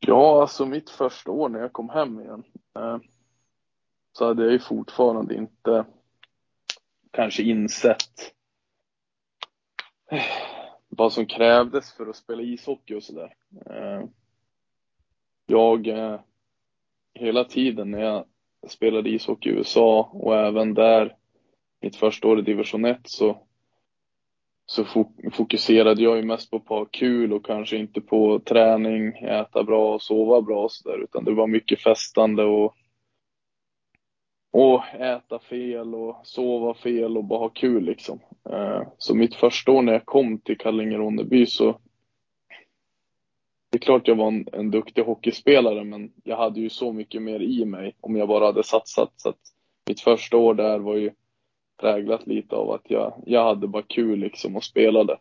Ja, alltså mitt första år när jag kom hem igen eh, så hade jag ju fortfarande inte kanske insett eh, vad som krävdes för att spela ishockey och sådär. Eh, jag, eh, hela tiden när jag spelade ishockey i USA och även där mitt första år i division 1 så, så fokuserade jag ju mest på att ha kul och kanske inte på träning, äta bra och sova bra och sådär utan det var mycket festande och och äta fel och sova fel och bara ha kul liksom. Eh, så mitt första år när jag kom till Kallinge-Ronneby så det är klart jag var en, en duktig hockeyspelare men jag hade ju så mycket mer i mig om jag bara hade satsat. Så att mitt första år där var ju präglat lite av att jag, jag hade bara kul liksom och spelade.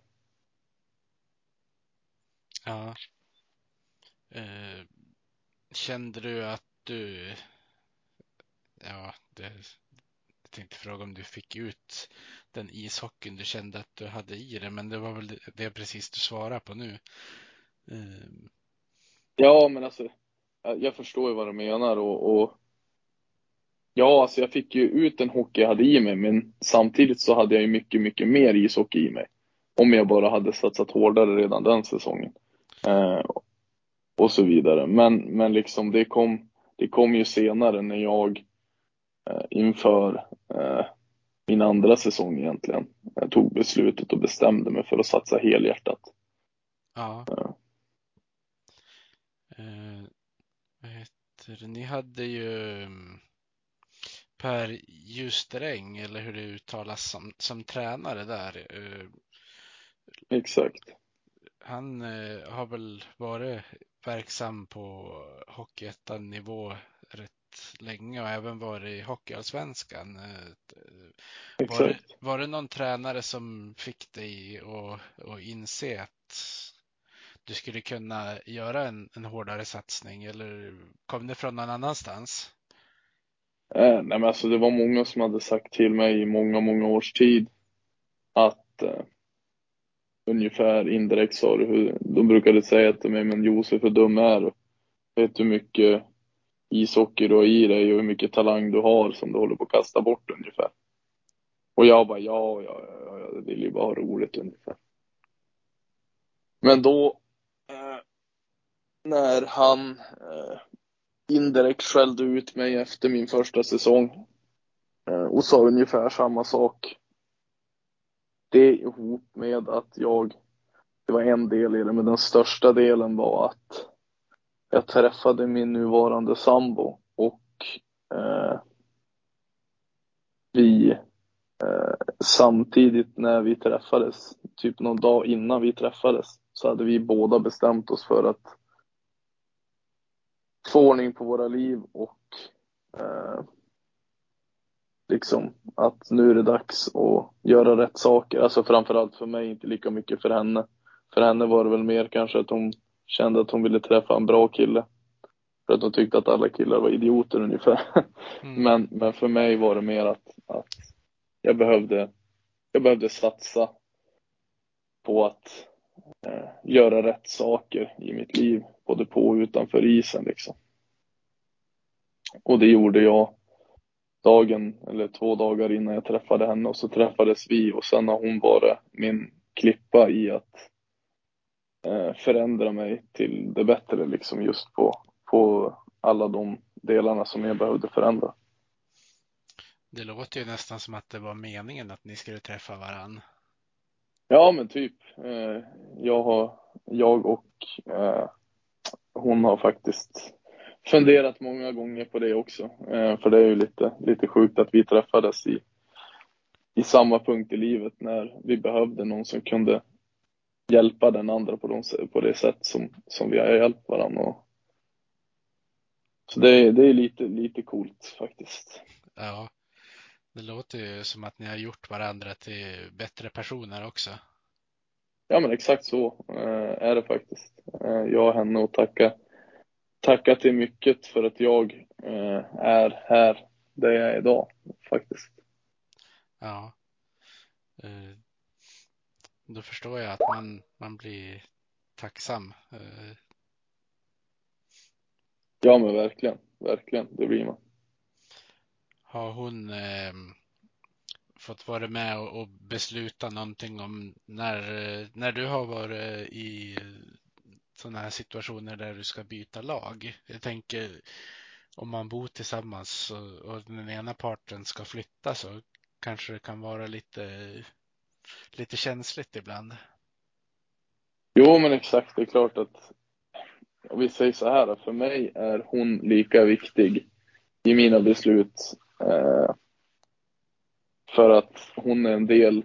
Ja. Eh, kände du att du, ja, det, jag tänkte fråga om du fick ut den ishockeyn du kände att du hade i dig, men det var väl det, det precis du svarade på nu. Ehm. Ja, men alltså, jag förstår ju vad du menar och, och Ja, alltså jag fick ju ut den hockey jag hade i mig, men samtidigt så hade jag ju mycket, mycket mer ishockey i mig. Om jag bara hade satsat hårdare redan den säsongen. Eh, och så vidare. Men, men liksom det kom, det kom ju senare när jag eh, inför eh, min andra säsong egentligen jag tog beslutet och bestämde mig för att satsa helhjärtat. Ja. Eh, vad heter det? Ni hade ju mm, Per Justeräng, eller hur det uttalas, som, som tränare där. Eh, Exakt. Han eh, har väl varit verksam på Hockeyettan nivå rätt länge och även varit i Hockeyallsvenskan. Eh, var, det, var det någon tränare som fick dig att, att inse att du skulle kunna göra en, en hårdare satsning eller kom det från någon annanstans? Eh, nej men alltså det var många som hade sagt till mig i många, många års tid att eh, ungefär indirekt sa du hur, de brukade säga till mig, men Josef hur dum är du? Vet du hur mycket ishockey du har i dig och hur mycket talang du har som du håller på att kasta bort ungefär? Och jag bara ja, ja, ja, jag vill ju bara ha roligt ungefär. Men då när han eh, indirekt skällde ut mig efter min första säsong eh, och sa ungefär samma sak. Det ihop med att jag, det var en del i det, men den största delen var att jag träffade min nuvarande sambo och eh, vi eh, samtidigt när vi träffades, typ någon dag innan vi träffades, så hade vi båda bestämt oss för att få ordning på våra liv och eh, liksom att nu är det dags att göra rätt saker. Alltså framförallt för mig, inte lika mycket för henne. För henne var det väl mer kanske att hon kände att hon ville träffa en bra kille. För att hon tyckte att alla killar var idioter ungefär. Mm. Men, men för mig var det mer att, att jag, behövde, jag behövde satsa på att eh, göra rätt saker i mitt liv, både på och utanför isen liksom. Och det gjorde jag dagen eller två dagar innan jag träffade henne och så träffades vi och sen har hon varit min klippa i att eh, förändra mig till det bättre liksom just på, på alla de delarna som jag behövde förändra. Det låter ju nästan som att det var meningen att ni skulle träffa varann. Ja, men typ. Eh, jag, har, jag och eh, hon har faktiskt funderat många gånger på det också. Eh, för det är ju lite, lite sjukt att vi träffades i, i samma punkt i livet när vi behövde någon som kunde hjälpa den andra på, de, på det sätt som, som vi har hjälpt varandra. Och Så det, det är lite, lite coolt faktiskt. Ja, det låter ju som att ni har gjort varandra till bättre personer också. Ja men exakt så eh, är det faktiskt. Eh, jag har henne att tacka, tacka till mycket för att jag eh, är här där jag är idag faktiskt. Ja. Då förstår jag att man, man blir tacksam. Ja men verkligen, verkligen, det blir man. Har hon eh, fått vara med och, och besluta någonting om när, när du har varit i sådana här situationer där du ska byta lag? Jag tänker om man bor tillsammans och, och den ena parten ska flytta så kanske det kan vara lite, lite känsligt ibland. Jo men exakt, det är klart att och vi säger så här, för mig är hon lika viktig i mina beslut eh, för att hon är en del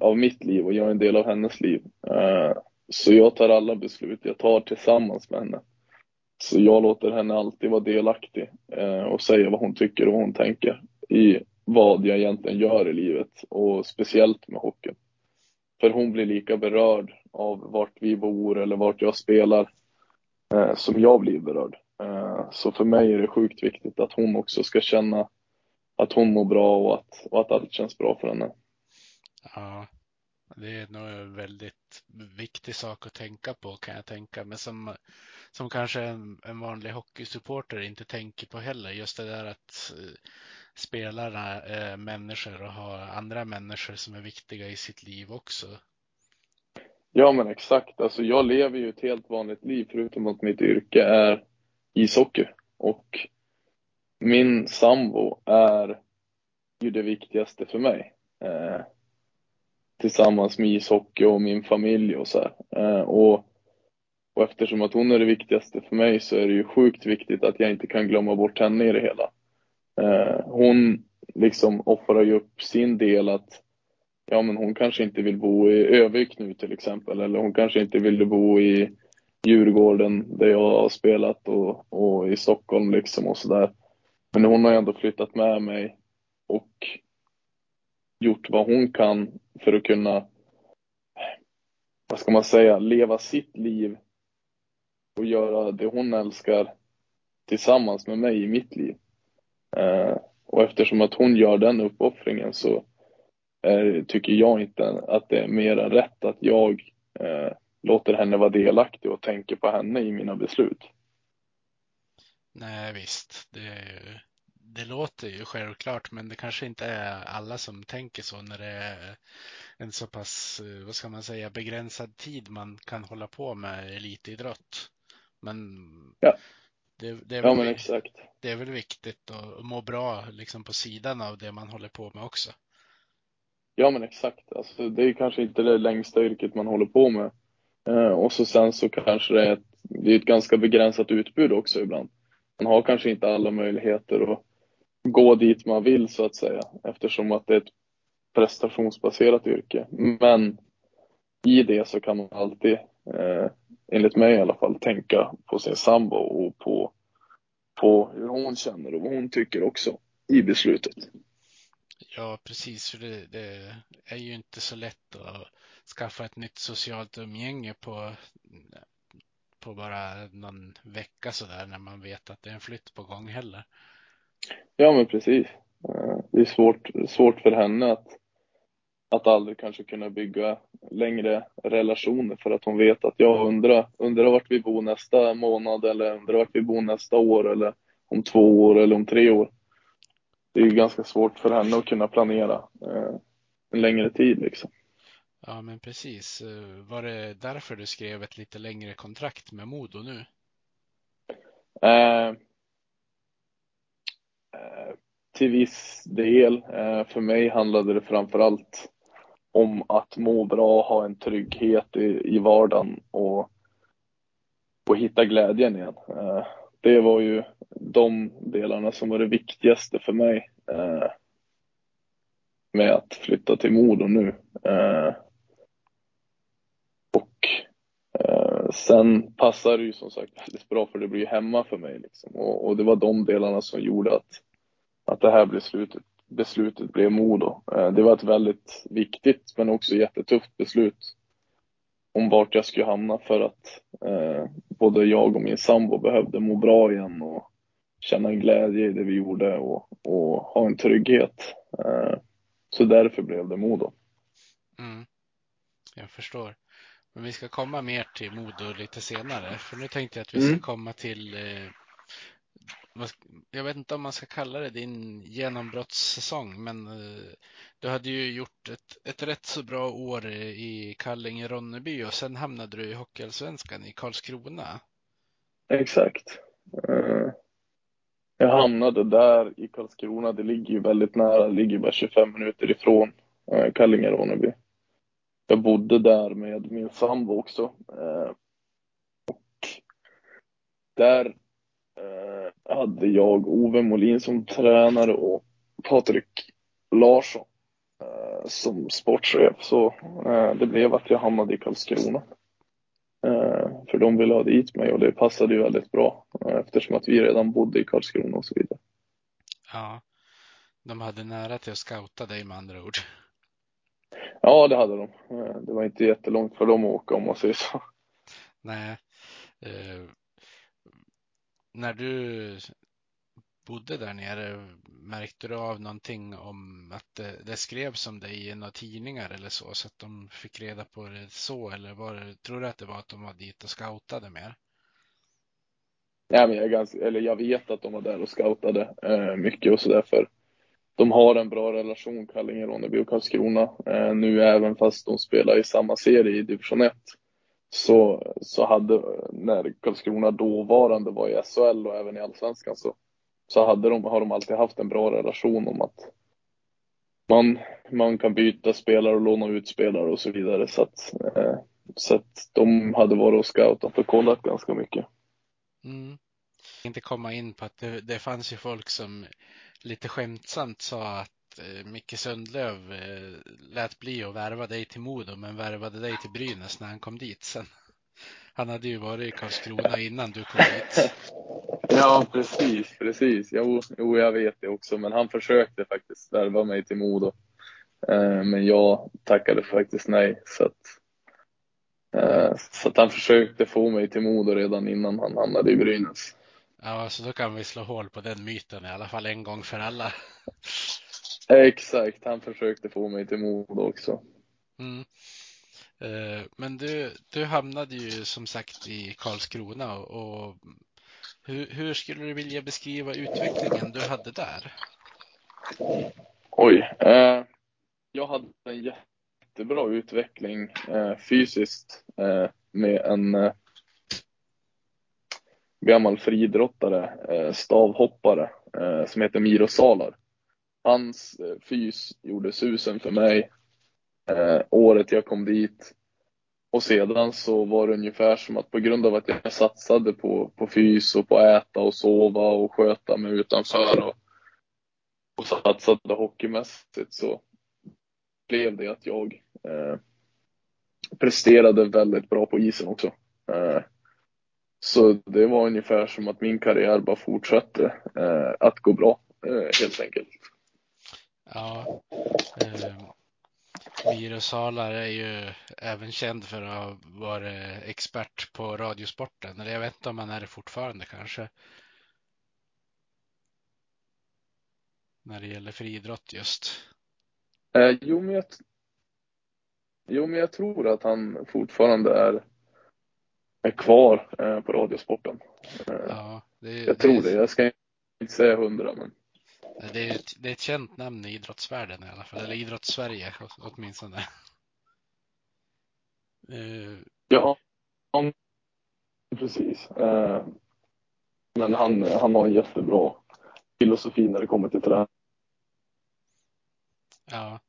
av mitt liv och jag är en del av hennes liv. Eh, så jag tar alla beslut jag tar tillsammans med henne. Så jag låter henne alltid vara delaktig eh, och säga vad hon tycker och vad hon tänker i vad jag egentligen gör i livet och speciellt med hockeyn. För hon blir lika berörd av vart vi bor eller vart jag spelar eh, som jag blir berörd. Så för mig är det sjukt viktigt att hon också ska känna att hon mår bra och att, och att allt känns bra för henne. Ja, det är nog en väldigt viktig sak att tänka på kan jag tänka. Men som, som kanske en, en vanlig hockeysupporter inte tänker på heller. Just det där att eh, spelarna är människor och har andra människor som är viktiga i sitt liv också. Ja men exakt, alltså jag lever ju ett helt vanligt liv förutom att mitt yrke är ishockey. Och min sambo är ju det viktigaste för mig. Eh, tillsammans med ishockey och min familj och så här. Eh, och, och eftersom att hon är det viktigaste för mig så är det ju sjukt viktigt att jag inte kan glömma bort henne i det hela. Eh, hon liksom offrar ju upp sin del att ja men hon kanske inte vill bo i Övik nu till exempel eller hon kanske inte vill bo i Djurgården där jag har spelat och, och i Stockholm liksom och sådär. Men hon har ändå flyttat med mig och gjort vad hon kan för att kunna, vad ska man säga, leva sitt liv och göra det hon älskar tillsammans med mig i mitt liv. Eh, och eftersom att hon gör den uppoffringen så eh, tycker jag inte att det är mer än rätt att jag eh, låter henne vara delaktig och tänker på henne i mina beslut. Nej visst, det, det låter ju självklart men det kanske inte är alla som tänker så när det är en så pass, eh, vad ska man säga, begränsad tid man kan hålla på med elitidrott. Men Ja. det, det, är Ja väl, exakt. det är väl viktigt att må bra liksom på sidan av det man håller på med också. Ja men exakt. Alltså, det är kanske inte det längsta yrket man håller på med. Eh, och så sen så kanske det är ett, det är ett ganska begränsat utbud också ibland. Man har kanske inte alla möjligheter att gå dit man vill så att säga eftersom att det är ett prestationsbaserat yrke. Men i det så kan man alltid, eh, enligt mig i alla fall, tänka på sin sambo och på, på hur hon känner och vad hon tycker också i beslutet. Ja, precis. För det, det är ju inte så lätt att skaffa ett nytt socialt umgänge på, på bara någon vecka sådär när man vet att det är en flytt på gång heller. Ja men precis. Eh, det är svårt, svårt för henne att, att aldrig kanske kunna bygga längre relationer för att hon vet att jag undrar, undrar vart vi bor nästa månad eller undrar vart vi bor nästa år eller om två år eller om tre år. Det är ju ganska svårt för henne att kunna planera eh, en längre tid liksom. Ja, men precis. Eh, var det därför du skrev ett lite längre kontrakt med Modo nu? Eh, eh till viss del. Eh, för mig handlade det framför allt om att må bra, ha en trygghet i, i vardagen och, och hitta glädjen igen. Eh, det var ju de delarna som var det viktigaste för mig eh, med att flytta till Modo nu. Eh, och eh, sen passar det ju som sagt väldigt bra för det blir hemma för mig liksom. och, och det var de delarna som gjorde att, att det här beslutet, beslutet blev Modo. Eh, det var ett väldigt viktigt men också jättetufft beslut om vart jag skulle hamna för att eh, både jag och min sambo behövde må bra igen och känna en glädje i det vi gjorde och, och ha en trygghet. Eh, så därför blev det Modo. Mm. Jag förstår. Men vi ska komma mer till Modo lite senare. För nu tänkte jag att vi ska Mm. komma till, eh, jag vet inte om man ska kalla det din genombrottssäsong, men eh, du hade ju gjort ett, ett rätt så bra år i Kallinge-Ronneby och sen hamnade du i Hockeyallsvenskan i Karlskrona. Exakt. Eh, jag hamnade där i Karlskrona. Det ligger ju väldigt nära. Det ligger bara 25 minuter ifrån Kallinge-Ronneby. Jag bodde där med min sambo också. Eh, och där eh, hade jag Ove Molin som tränare och Patrik Larsson eh, som sportchef. Så eh, det blev att jag hamnade i Karlskrona. Eh, för de ville ha dit mig och det passade ju väldigt bra eh, eftersom att vi redan bodde i Karlskrona och så vidare. Ja, de hade nära till att scouta dig med andra ord. Ja, det hade de. Eh, Det var inte jättelångt för dem att åka om man säger så. Nej. Eh, när du bodde där nere, märkte du av någonting om att det, det skrevs om dig i några tidningar eller så, så att de fick reda på det så, eller var tror du att det var att de var dit och scoutade mer? Nej, men jag, ganska, eller jag vet att de var där och scoutade eh, mycket och sådär för de har en bra relation, Kallinge, Ronneby och Karlskrona. Eh, nu även fast de spelar i samma serie i division 1 så, så hade, när Karlskrona dåvarande var i SHL och även i Allsvenskan så, så hade de, har de alltid haft en bra relation om att man, man kan byta spelare och låna ut spelare och så vidare. Så att, eh, så att de hade varit och scoutat och kollat ganska mycket. Mm. Jag komma in på att det, det fanns ju folk som lite skämtsamt sa att eh, Micke Sundlöv eh, lät bli att värva dig till Modo men värvade dig till Brynäs när han kom dit sen. Han hade ju varit i Karlskrona innan du kom dit. Ja, precis, precis. Jo, jo, jag vet det också, men han försökte faktiskt värva mig till Modo. Eh, men jag tackade faktiskt nej. Så att, eh, så att han försökte få mig till Modo redan innan han hamnade i Brynäs. Ja, så då kan vi slå hål på den myten i alla fall en gång för alla. Exakt, han försökte få mig till Modo också. Mm. Eh, Men du, du hamnade ju som sagt i Karlskrona och, och hur, hur skulle du vilja beskriva utvecklingen du hade där? Oj. Eh, jag hade en jättebra utveckling eh, fysiskt eh, med en eh, gammal friidrottare, eh, stavhoppare, eh, som heter Miro Salar. Hans eh, fys gjorde susen för mig året jag kom dit. Och sedan så var det ungefär som att på grund av att jag satsade på, på fys och på att äta och sova och sköta mig utanför och, och satsade hockeymässigt så blev det att jag eh, presterade väldigt bra på isen också. Eh, så det var ungefär som att min karriär bara fortsatte eh, att gå bra, eh, helt enkelt. Ja, eh, Miro Salar är ju även känd för att ha varit expert på radiosporten. Eller jag vet inte om han är det fortfarande kanske. När det gäller friidrott just. Eh, jo, men jag, jo, men jag tror att han fortfarande är, är kvar eh, på Radiosporten. Eh, Ja, det, jag tror det. Jag ska inte säga hundra, men Det är, ett, det är ett känt namn i idrottsvärlden i alla fall, eller idrottssverige åtminstone. Eh, ja, precis. Eh, men han, han har en jättebra filosofi när det kommer till träning. ja.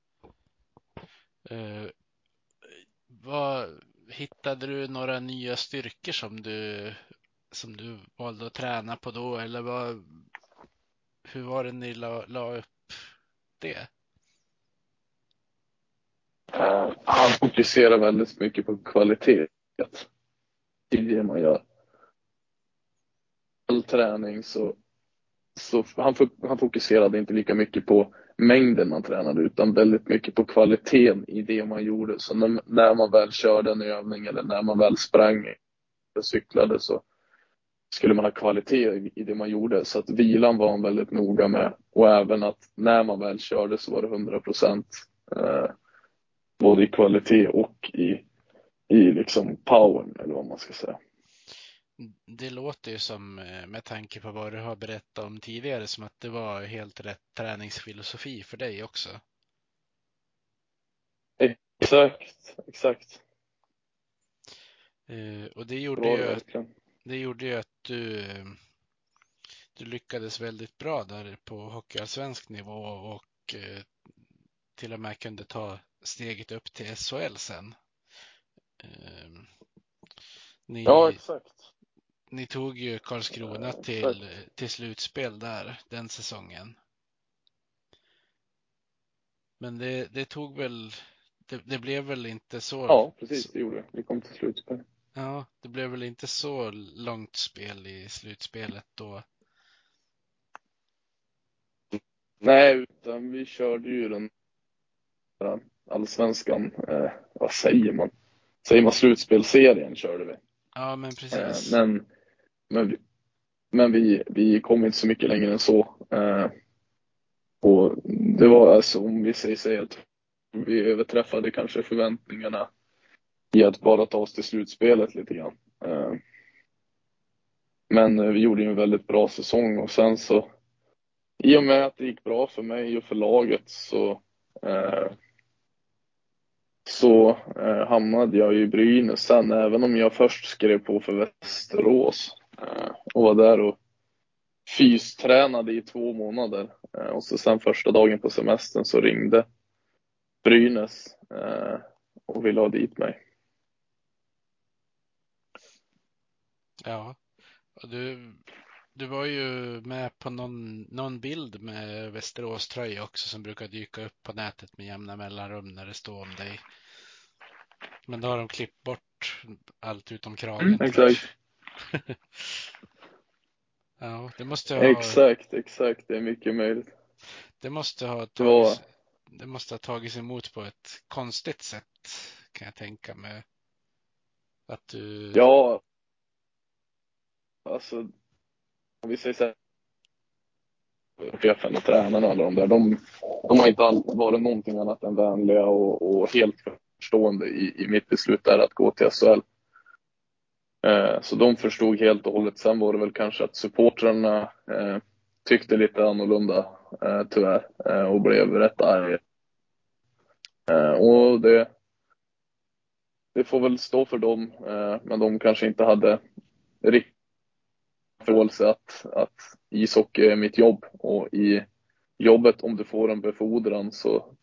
Eh, vad, hittade du några nya styrkor som du, som du valde att träna på då, eller vad, hur var det ni la, la upp det? Uh, han fokuserar väldigt mycket på kvalitet i det man gör. All träning så, så han, han fokuserade inte lika mycket på mängden man tränade utan väldigt mycket på kvaliteten i det man gjorde. Så när, när man väl körde en övning eller när man väl sprang eller cyklade så skulle man ha kvalitet i det man gjorde. Så att vilan var han väldigt noga med och även att när man väl körde så var det 100 procent. Eh, både i kvalitet och i, i liksom powern eller vad man ska säga. Det låter ju som, eh, med tanke på vad du har berättat om tidigare, som att det var helt rätt träningsfilosofi för dig också. Exakt, exakt. Eh, och det gjorde, det ju, att, det gjorde ju att du, eh, du lyckades väldigt bra där på hockeyallsvensk nivå och till och med kunde ta steget upp till SHL sen. Ni, ja, exakt ni tog ju Karlskrona till, till slutspel där den säsongen. Men det, det tog väl, det, det, blev väl inte så. Ja, precis, det gjorde det. Vi kom till slutspel. Ja, det blev väl inte så långt spel i slutspelet då. Nej, utan vi körde ju den allsvenskan, eh, vad säger man? Säger man slutspelserien körde vi. Ja, men precis. Eh, men men, vi, men vi, vi kom inte så mycket längre än så. Eh, och det var alltså, om vi säger, säger att vi överträffade kanske förväntningarna i att bara ta oss till slutspelet lite grann. Eh, men eh, vi gjorde ju en väldigt bra säsong och sen så i och med att det gick bra för mig och för laget så eh, så eh, hamnade jag i Brynäs sen, även om jag först skrev på för Västerås och var där och fystränade i två månader. Eh, och så sen första dagen på semestern så ringde Brynäs eh, och ville ha dit mig. Ja, du, du var ju med på någon, någon bild med Västerås tröja också som brukar dyka upp på nätet med jämna mellanrum när det står om dig. Men då har de klippt bort allt utom kragen. Mm, exakt. ja, det måste ha... Exakt, exakt. Det är mycket möjligt. Det måste ha tagits, ja. det måste ha tagits emot på ett konstigt sätt kan jag tänka mig. Att du... Ja. Alltså, om vi säger så här. Chefen och tränarna och alla de där, de, de har inte varit någonting annat än vänliga och, och helt förstående i, i mitt beslut där att gå till SHL. Eh, så de förstod helt och hållet. Sen var det väl kanske att supportrarna eh, tyckte lite annorlunda eh, tyvärr och blev rätt arga. Och det, det får väl stå för dem, men de kanske inte hade riktigt förståelse att, att ishockey är mitt jobb och i jobbet om du får en befordran så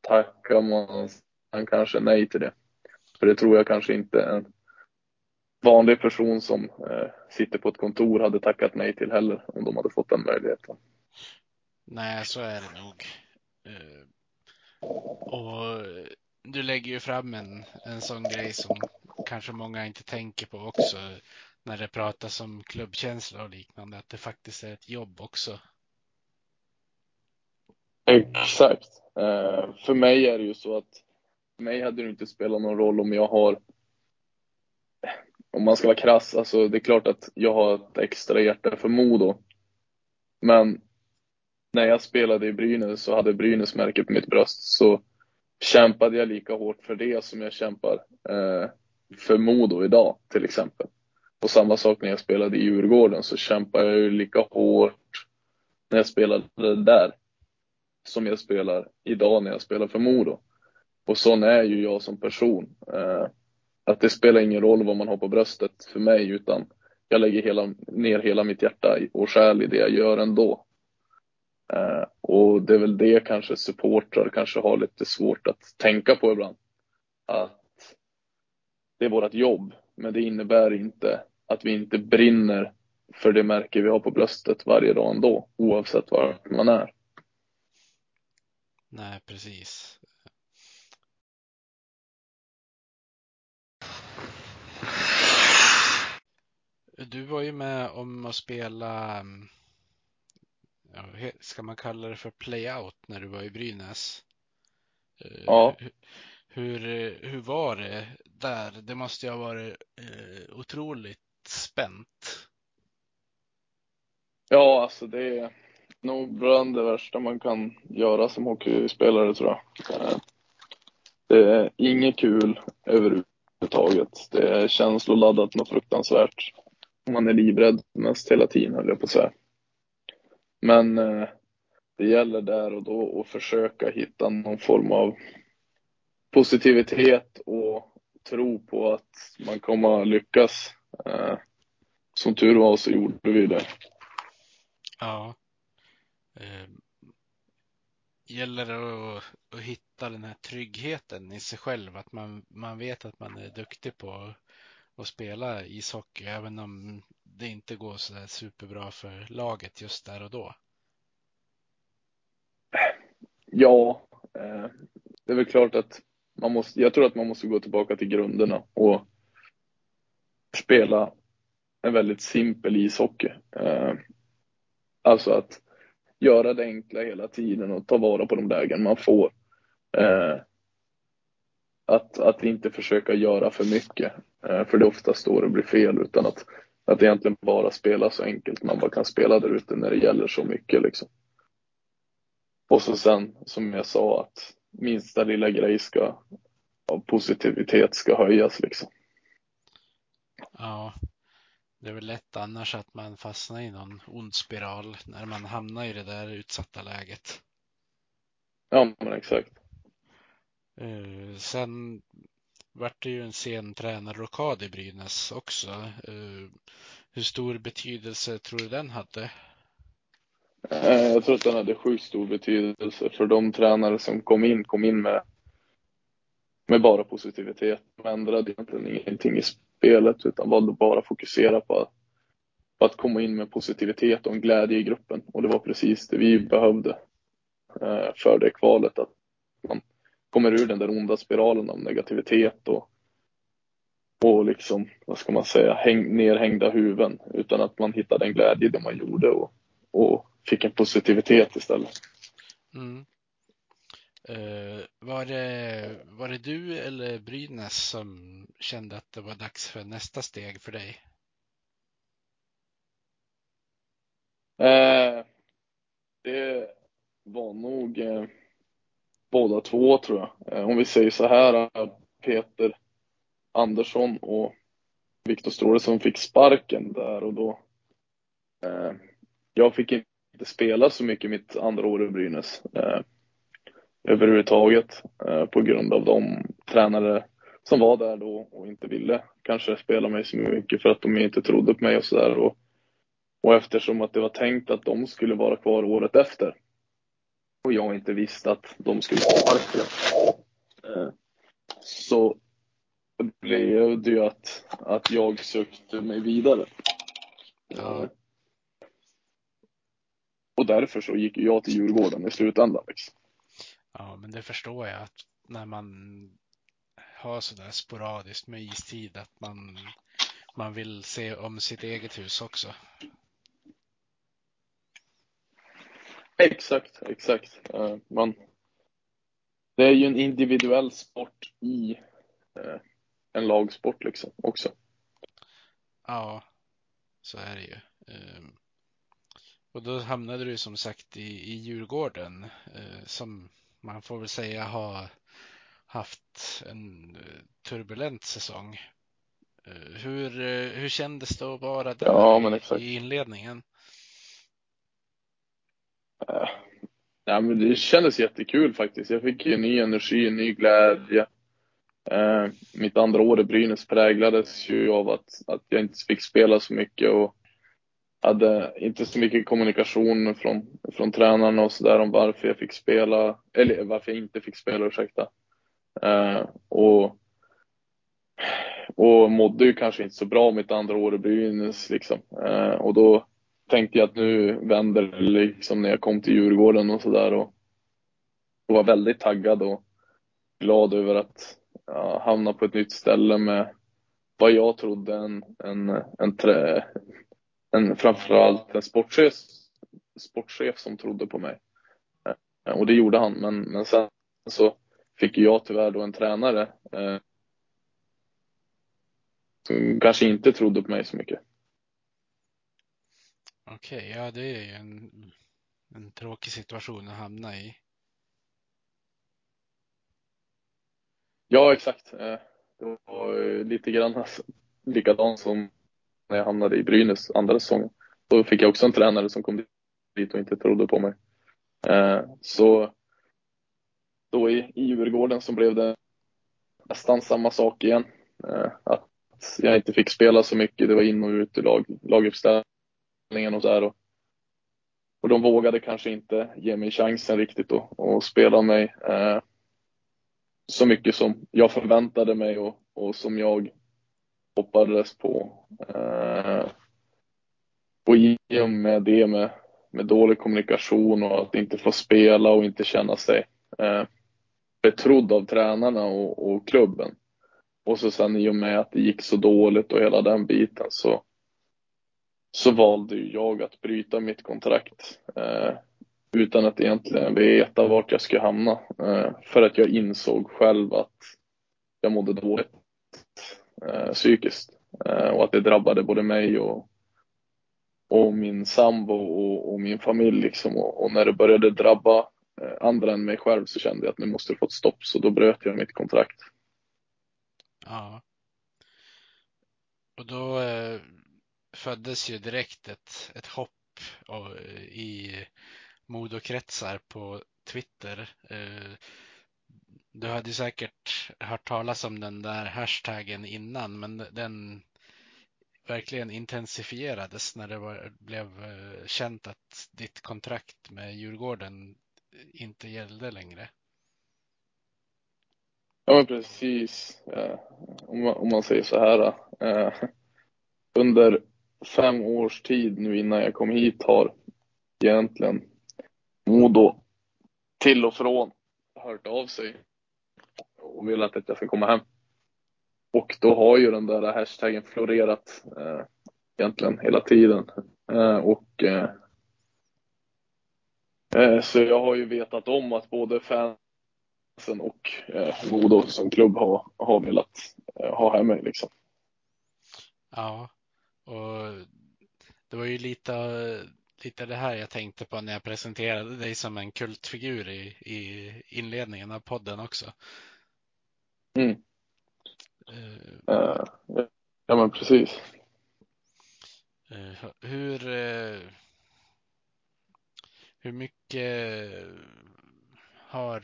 tackar man kanske nej till det. För det tror jag kanske inte en vanlig person som eh, sitter på ett kontor hade tackat nej till heller om de hade fått den möjligheten. Nej, så är det nog. Eh, och du lägger ju fram en, en sån grej som kanske många inte tänker på också när det pratas om klubbkänsla och liknande, att det faktiskt är ett jobb också. Exakt. Eh, för mig är det ju så att för mig hade det inte spelat någon roll om jag har om man ska vara krass, alltså det är klart att jag har ett extra hjärta för Modo. Men när jag spelade i Brynäs och hade Brynäs märke på mitt bröst så kämpade jag lika hårt för det som jag kämpar eh, för Modo idag till exempel. Och samma sak när jag spelade i Djurgården så kämpade jag ju lika hårt när jag spelade där som jag spelar idag när jag spelar för Modo. Och sån är ju jag som person. Eh, att det spelar ingen roll vad man har på bröstet för mig utan jag lägger hela, ner hela mitt hjärta och själ i det jag gör ändå. Eh, och det är väl det kanske supportrar kanske har lite svårt att tänka på ibland. Att det är vårt jobb, men det innebär inte att vi inte brinner för det märke vi har på bröstet varje dag ändå, oavsett var man är. Nej, precis. Du var ju med om att spela, mm, ska man kalla det för playout när du var i Brynäs? Eh, Ja. hu- Hur, hur var det där? Det måste ju ha varit eh, otroligt spänt. Ja, alltså det är nog bland det värsta man kan göra som hockeyspelare tror jag. Eh, Det är inget kul överhuvudtaget. Det är känsloladdat något fruktansvärt. Man är livrädd mest hela tiden höll jag på att säga. Men eh, det gäller där och då att försöka hitta någon form av positivitet och tro på att man kommer att lyckas. Eh, Som tur var så gjorde vi det. Ja. Eh, gäller det att, att hitta den här tryggheten i sig själv, att man, man vet att man är duktig på att spela ishockey, även om det inte går så där superbra för laget just där och då. Ja, eh, det är väl klart att man måste, jag tror att man måste gå tillbaka till grunderna och spela en väldigt simpel ishockey. Eh, alltså att göra det enkla hela tiden och ta vara på de lägen man får. Eh, att, att inte försöka göra för mycket, för det är oftast då det blir fel, utan att, att egentligen bara spela så enkelt man bara kan spela där ute när det gäller så mycket. Liksom. Och så sen, som jag sa, att minsta lilla grej ska, av positivitet ska höjas. Liksom. Ja, det är väl lätt annars att man fastnar i någon ond spiral när man hamnar i det där utsatta läget. Ja, men exakt. Eh, sen vart det ju en sen tränarrockad i Brynäs också. Eh, hur stor betydelse tror du den hade? Eh, jag tror att den hade sjukt stor betydelse för de tränare som kom in, kom in med, med bara positivitet. De ändrade egentligen ingenting i spelet utan valde bara att fokusera på, på att komma in med positivitet och en glädje i gruppen. Och det var precis det vi behövde eh, för det kvalet. Att man kommer ur den där onda spiralen av negativitet och, och liksom, vad ska man säga, häng, nerhängda huvuden. Utan att man hittade en glädje i det man gjorde och, och fick en positivitet istället. Mm. Eh, var, det, var det du eller Brynäs som kände att det var dags för nästa steg för dig? Eh, det var nog eh, båda två tror jag. Eh, om vi säger så här, Peter Andersson och Viktor Stråle som fick sparken där och då. Eh, jag fick inte spela så mycket mitt andra år i Brynäs eh, överhuvudtaget eh, på grund av de tränare som var där då och inte ville kanske spela mig så mycket för att de inte trodde på mig och sådär. Och, och eftersom att det var tänkt att de skulle vara kvar året efter och jag inte visste att de skulle få sparken eh, så blev det ju att, att jag sökte mig vidare. Ja. Och därför så gick jag till Djurgården i slutändan. Liksom. Ja, men det förstår jag att när man har sådär sporadiskt med istid att man, man vill se om sitt eget hus också. Exakt, exakt. Eh, Man, det är ju en individuell sport i eh, en lagsport liksom också. Ja, så är det ju. Ehm, Och då hamnade du som sagt i, i Djurgården eh, som man får väl säga har haft en turbulent säsong. Hur, hur kändes det att vara där Ja, i inledningen? Eh, ja, men det kändes jättekul faktiskt. Jag fick ju ny energi, ny glädje. Eh, mitt andra år i Brynäs präglades ju av att, att jag inte fick spela så mycket och hade inte så mycket kommunikation från, från tränarna och sådär om varför jag fick spela, eller varför jag inte fick spela, ursäkta. Eh, och, och mådde ju kanske inte så bra mitt andra år i Brynäs liksom. Eh, och då tänkte jag att nu vänder det liksom när jag kom till Djurgården och sådär och, och var väldigt taggad och glad över att ja, hamna på ett nytt ställe med, vad jag trodde en, en, en, trä, en framförallt en sportchef, sportchef som trodde på mig. Eh, och det gjorde han, men, men sen så fick jag tyvärr då en tränare eh, som kanske inte trodde på mig så mycket. Okej, okay, ja det är ju en, en tråkig situation att hamna i. Ja, exakt. Eh, det var eh, lite grann likadant som när jag hamnade i Brynäs andra säsongen. Då fick jag också en tränare som kom dit och inte trodde på mig. Eh, så då i, i Djurgården så blev det nästan samma sak igen. Att jag inte fick spela så mycket. Det var in och ut i lag, laguppställningen och så här. Och, och de vågade kanske inte ge mig chansen riktigt att spela mig eh, så mycket som jag förväntade mig och, och som jag hoppades på. Eh, och i och med det med, med dålig kommunikation och att inte få spela och inte känna sig eh, betrodd av tränarna och, och, klubben. Och så sen i och med att det gick så dåligt och hela den biten så, så valde jag att bryta mitt kontrakt. Eh, utan att egentligen veta vart jag skulle hamna. Eh, för att jag insåg själv att jag mådde dåligt eh, psykiskt. Eh, och att det drabbade både mig och, och min sambo och, och min familj. Liksom. Och, och, när det började drabba eh, andra än mig själv så kände jag att nu måste det få ett stopp. Så då bröt jag mitt kontrakt. Ja. Och då eh, föddes ju direkt ett, ett hopp och, i Modokretsar på Twitter. Eh, du hade säkert hört talas om den där hashtaggen innan, men den verkligen intensifierades när det var, blev eh, känt att ditt kontrakt med Djurgården inte gällde längre. Ja, men precis. Eh, om, man, om man säger så här. Under fem års tid nu innan jag kom hit har egentligen Modo till och från hört av sig och velat att jag ska komma hem. Och då har ju den där hashtaggen florerat eh, egentligen hela tiden. Eh, och eh, eh Så jag har ju vetat om att både fansen och eh, Modo som klubb har, har velat eh, ha hem mig liksom. Ja, och det var ju lite lite det här jag tänkte på när jag presenterade dig som en kultfigur i, i inledningen av podden också. Mm. Uh, ja, men precis. Uh, hur, hur mycket har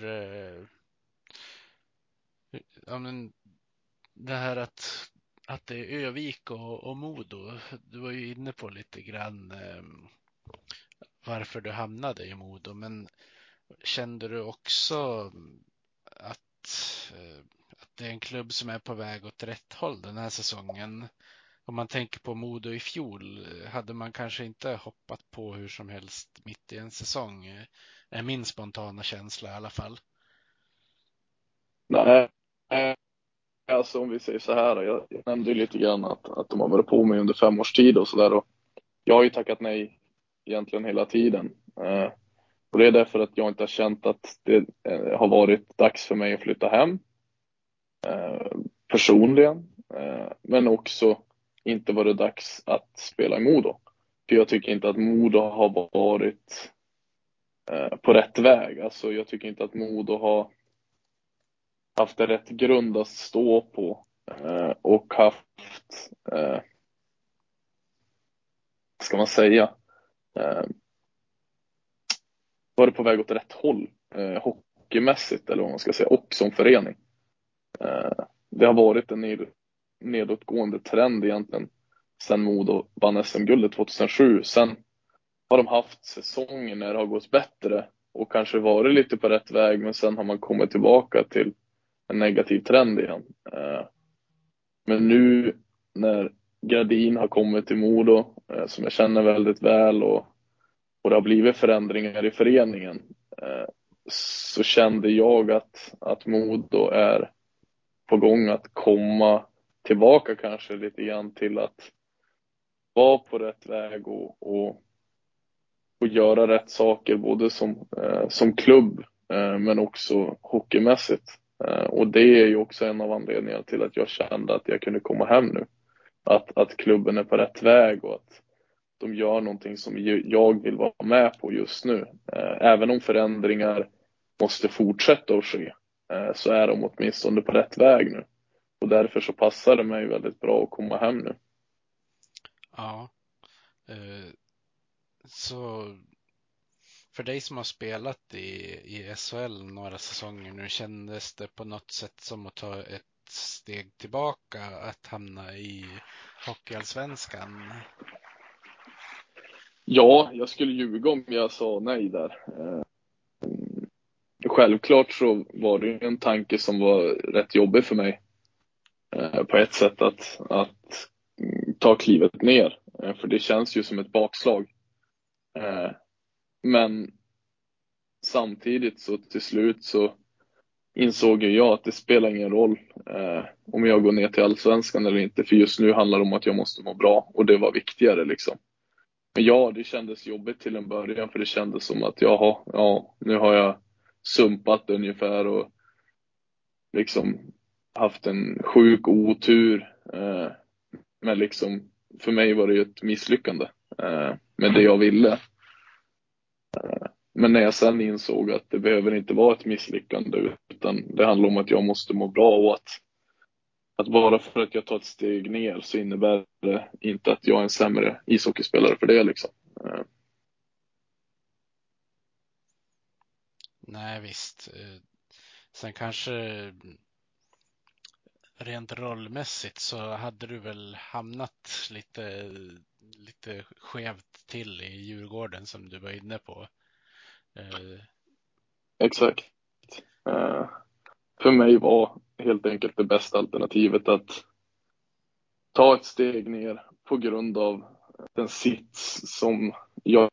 ja, men det här att, att det är Övik och, och Modo. Du var ju inne på lite grann ehm, varför du hamnade i Modo. Men kände du också att, eh, att det är en klubb som är på väg åt rätt håll den här säsongen? Om man tänker på Modo i fjol, hade man kanske inte hoppat på hur som helst mitt i en säsong? Är min spontana känsla i alla fall. Nej, alltså om vi säger så här, jag, jag nämnde lite grann att, att de har varit på mig under fem års tid och så där. Jag har ju tackat nej egentligen hela tiden. Eh, och det är därför att jag inte har känt att det eh, har varit dags för mig att flytta hem. Eh, personligen. Eh, men också inte varit dags att spela i Modo. För jag tycker inte att Modo har varit eh, på rätt väg. Alltså jag tycker inte att Modo har haft en rätt grund att stå på eh, och haft, eh, ska man säga, eh, varit på väg åt rätt håll eh, hockeymässigt eller vad man ska säga och som förening. Eh, det har varit en ned, nedåtgående trend egentligen sen Modo vann SM-guldet 2007. Sen har de haft säsonger när det har gått bättre och kanske varit lite på rätt väg men sen har man kommit tillbaka till en negativ trend igen. Eh, men nu när Gradin har kommit till Modo eh, som jag känner väldigt väl och, och det har blivit förändringar i föreningen eh, så kände jag att, att Modo är på gång att komma tillbaka kanske lite grann till att vara på rätt väg och, och, och göra rätt saker både som, eh, som klubb eh, men också hockeymässigt. Eh, och det är ju också en av anledningarna till att jag kände att jag kunde komma hem nu. Att, att klubben är på rätt väg och att de gör någonting som jag vill vara med på just nu. Eh, även om förändringar måste fortsätta att ske eh, så är de åtminstone på rätt väg nu. Och därför så passar det mig väldigt bra att komma hem nu. Ja. Så för dig som har spelat i, i SHL några säsonger nu, kändes det på något sätt som att ta ett steg tillbaka att hamna i Hockeyallsvenskan? Ja, jag skulle ljuga om jag sa nej där. Eh, självklart så var det en tanke som var rätt jobbig för mig eh, på ett sätt att, att ta klivet ner. Eh, för det känns ju som ett bakslag. Men samtidigt så till slut så insåg jag att det spelar ingen roll eh, om jag går ner till allsvenskan eller inte. För just nu handlar det om att jag måste må bra och det var viktigare liksom. Men ja, det kändes jobbigt till en början för det kändes som att jaha, ja, nu har jag sumpat ungefär och liksom haft en sjuk otur. Eh, men liksom, för mig var det ju ett misslyckande eh, med det jag ville. Men när jag sen insåg att det behöver inte vara ett misslyckande utan det handlar om att jag måste må bra och att, att bara för att jag tar ett steg ner så innebär det inte att jag är en sämre ishockeyspelare för det liksom. Nej visst. Eh, sen kanske rent rollmässigt så hade du väl hamnat lite, lite skevt till i Djurgården som du var inne på. Eh. Exakt. Eh, för mig var helt enkelt det bästa alternativet att ta ett steg ner på grund av den sits som jag,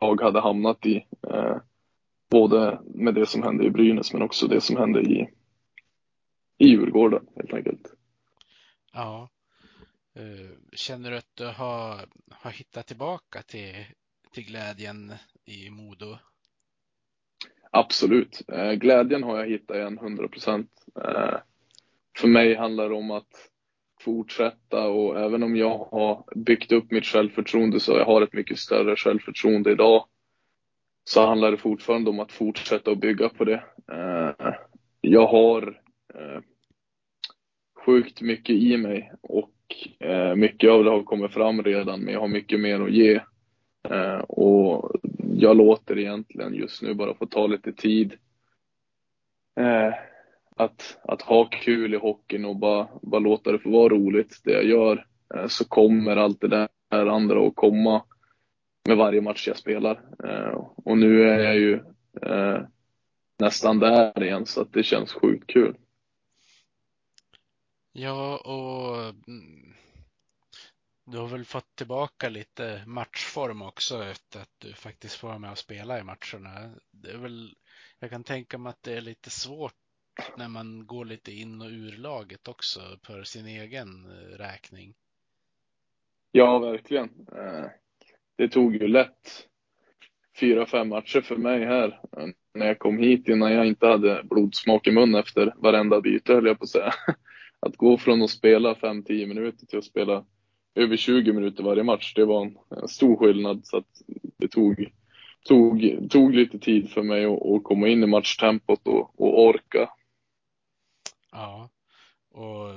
hade hamnat i. Eh, både med det som hände i Brynäs men också det som hände i, i Djurgården helt enkelt. Ja. Eh, känner du att du har, har hittat tillbaka till, till glädjen i Modo? Absolut. Eh, glädjen har jag hittat igen 100 procent. Eh, för mig handlar det om att fortsätta och även om jag har byggt upp mitt självförtroende så jag har ett mycket större självförtroende idag så handlar det fortfarande om att fortsätta att bygga på det. Jag har sjukt mycket i mig och eh, mycket av det har kommit fram redan men jag har mycket mer att ge. Eh, och jag låter egentligen just nu bara få ta lite tid. Eh, att, att ha kul i hockeyn och bara, bara låta det få vara roligt, det jag gör. Eh, så kommer allt det där andra att komma med varje match jag spelar. Eh, och nu är jag ju eh, nästan där igen, så att det känns sjukt kul. Ja, och mm, du har väl fått tillbaka lite matchform också efter att du faktiskt får vara med och spela i matcherna. Det är väl, jag kan tänka mig att det är lite svårt när man går lite in och ur laget också för sin egen eh, räkning. Ja, verkligen. Eh, det tog ju lätt fyra, fem matcher för mig här eh, när jag kom hit innan jag inte hade blodsmak i mun efter varenda byte höll jag på att säga. Att gå från att spela 5-10 minuter till att spela över 20 minuter varje match. Det var en stor skillnad så att det tog, tog, tog lite tid för mig att, att komma in i matchtempot och, och orka. Ja, och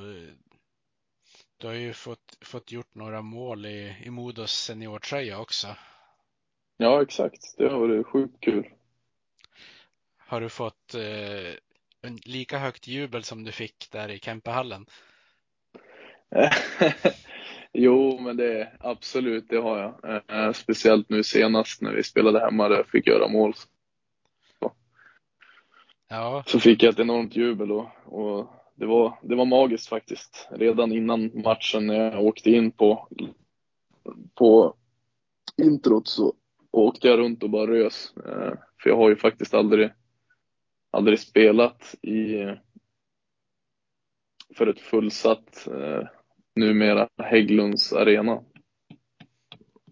du har ju fått, fått gjort några mål i, i Modos seniortröja också. Ja, exakt. Det har varit sjukt kul. Har du fått eh, lika högt jubel som du fick där i Kempehallen? Jo, men det absolut, det har jag. Eh, speciellt nu senast när vi spelade hemma där jag fick göra mål. Så, ja. så fick jag ett enormt jubel och, och det, var, det var magiskt faktiskt. Redan innan matchen när jag åkte in på, på introt så åkte jag runt och bara rös. Eh, för jag har ju faktiskt aldrig, aldrig spelat i för ett fullsatt eh, numera Hägglunds arena.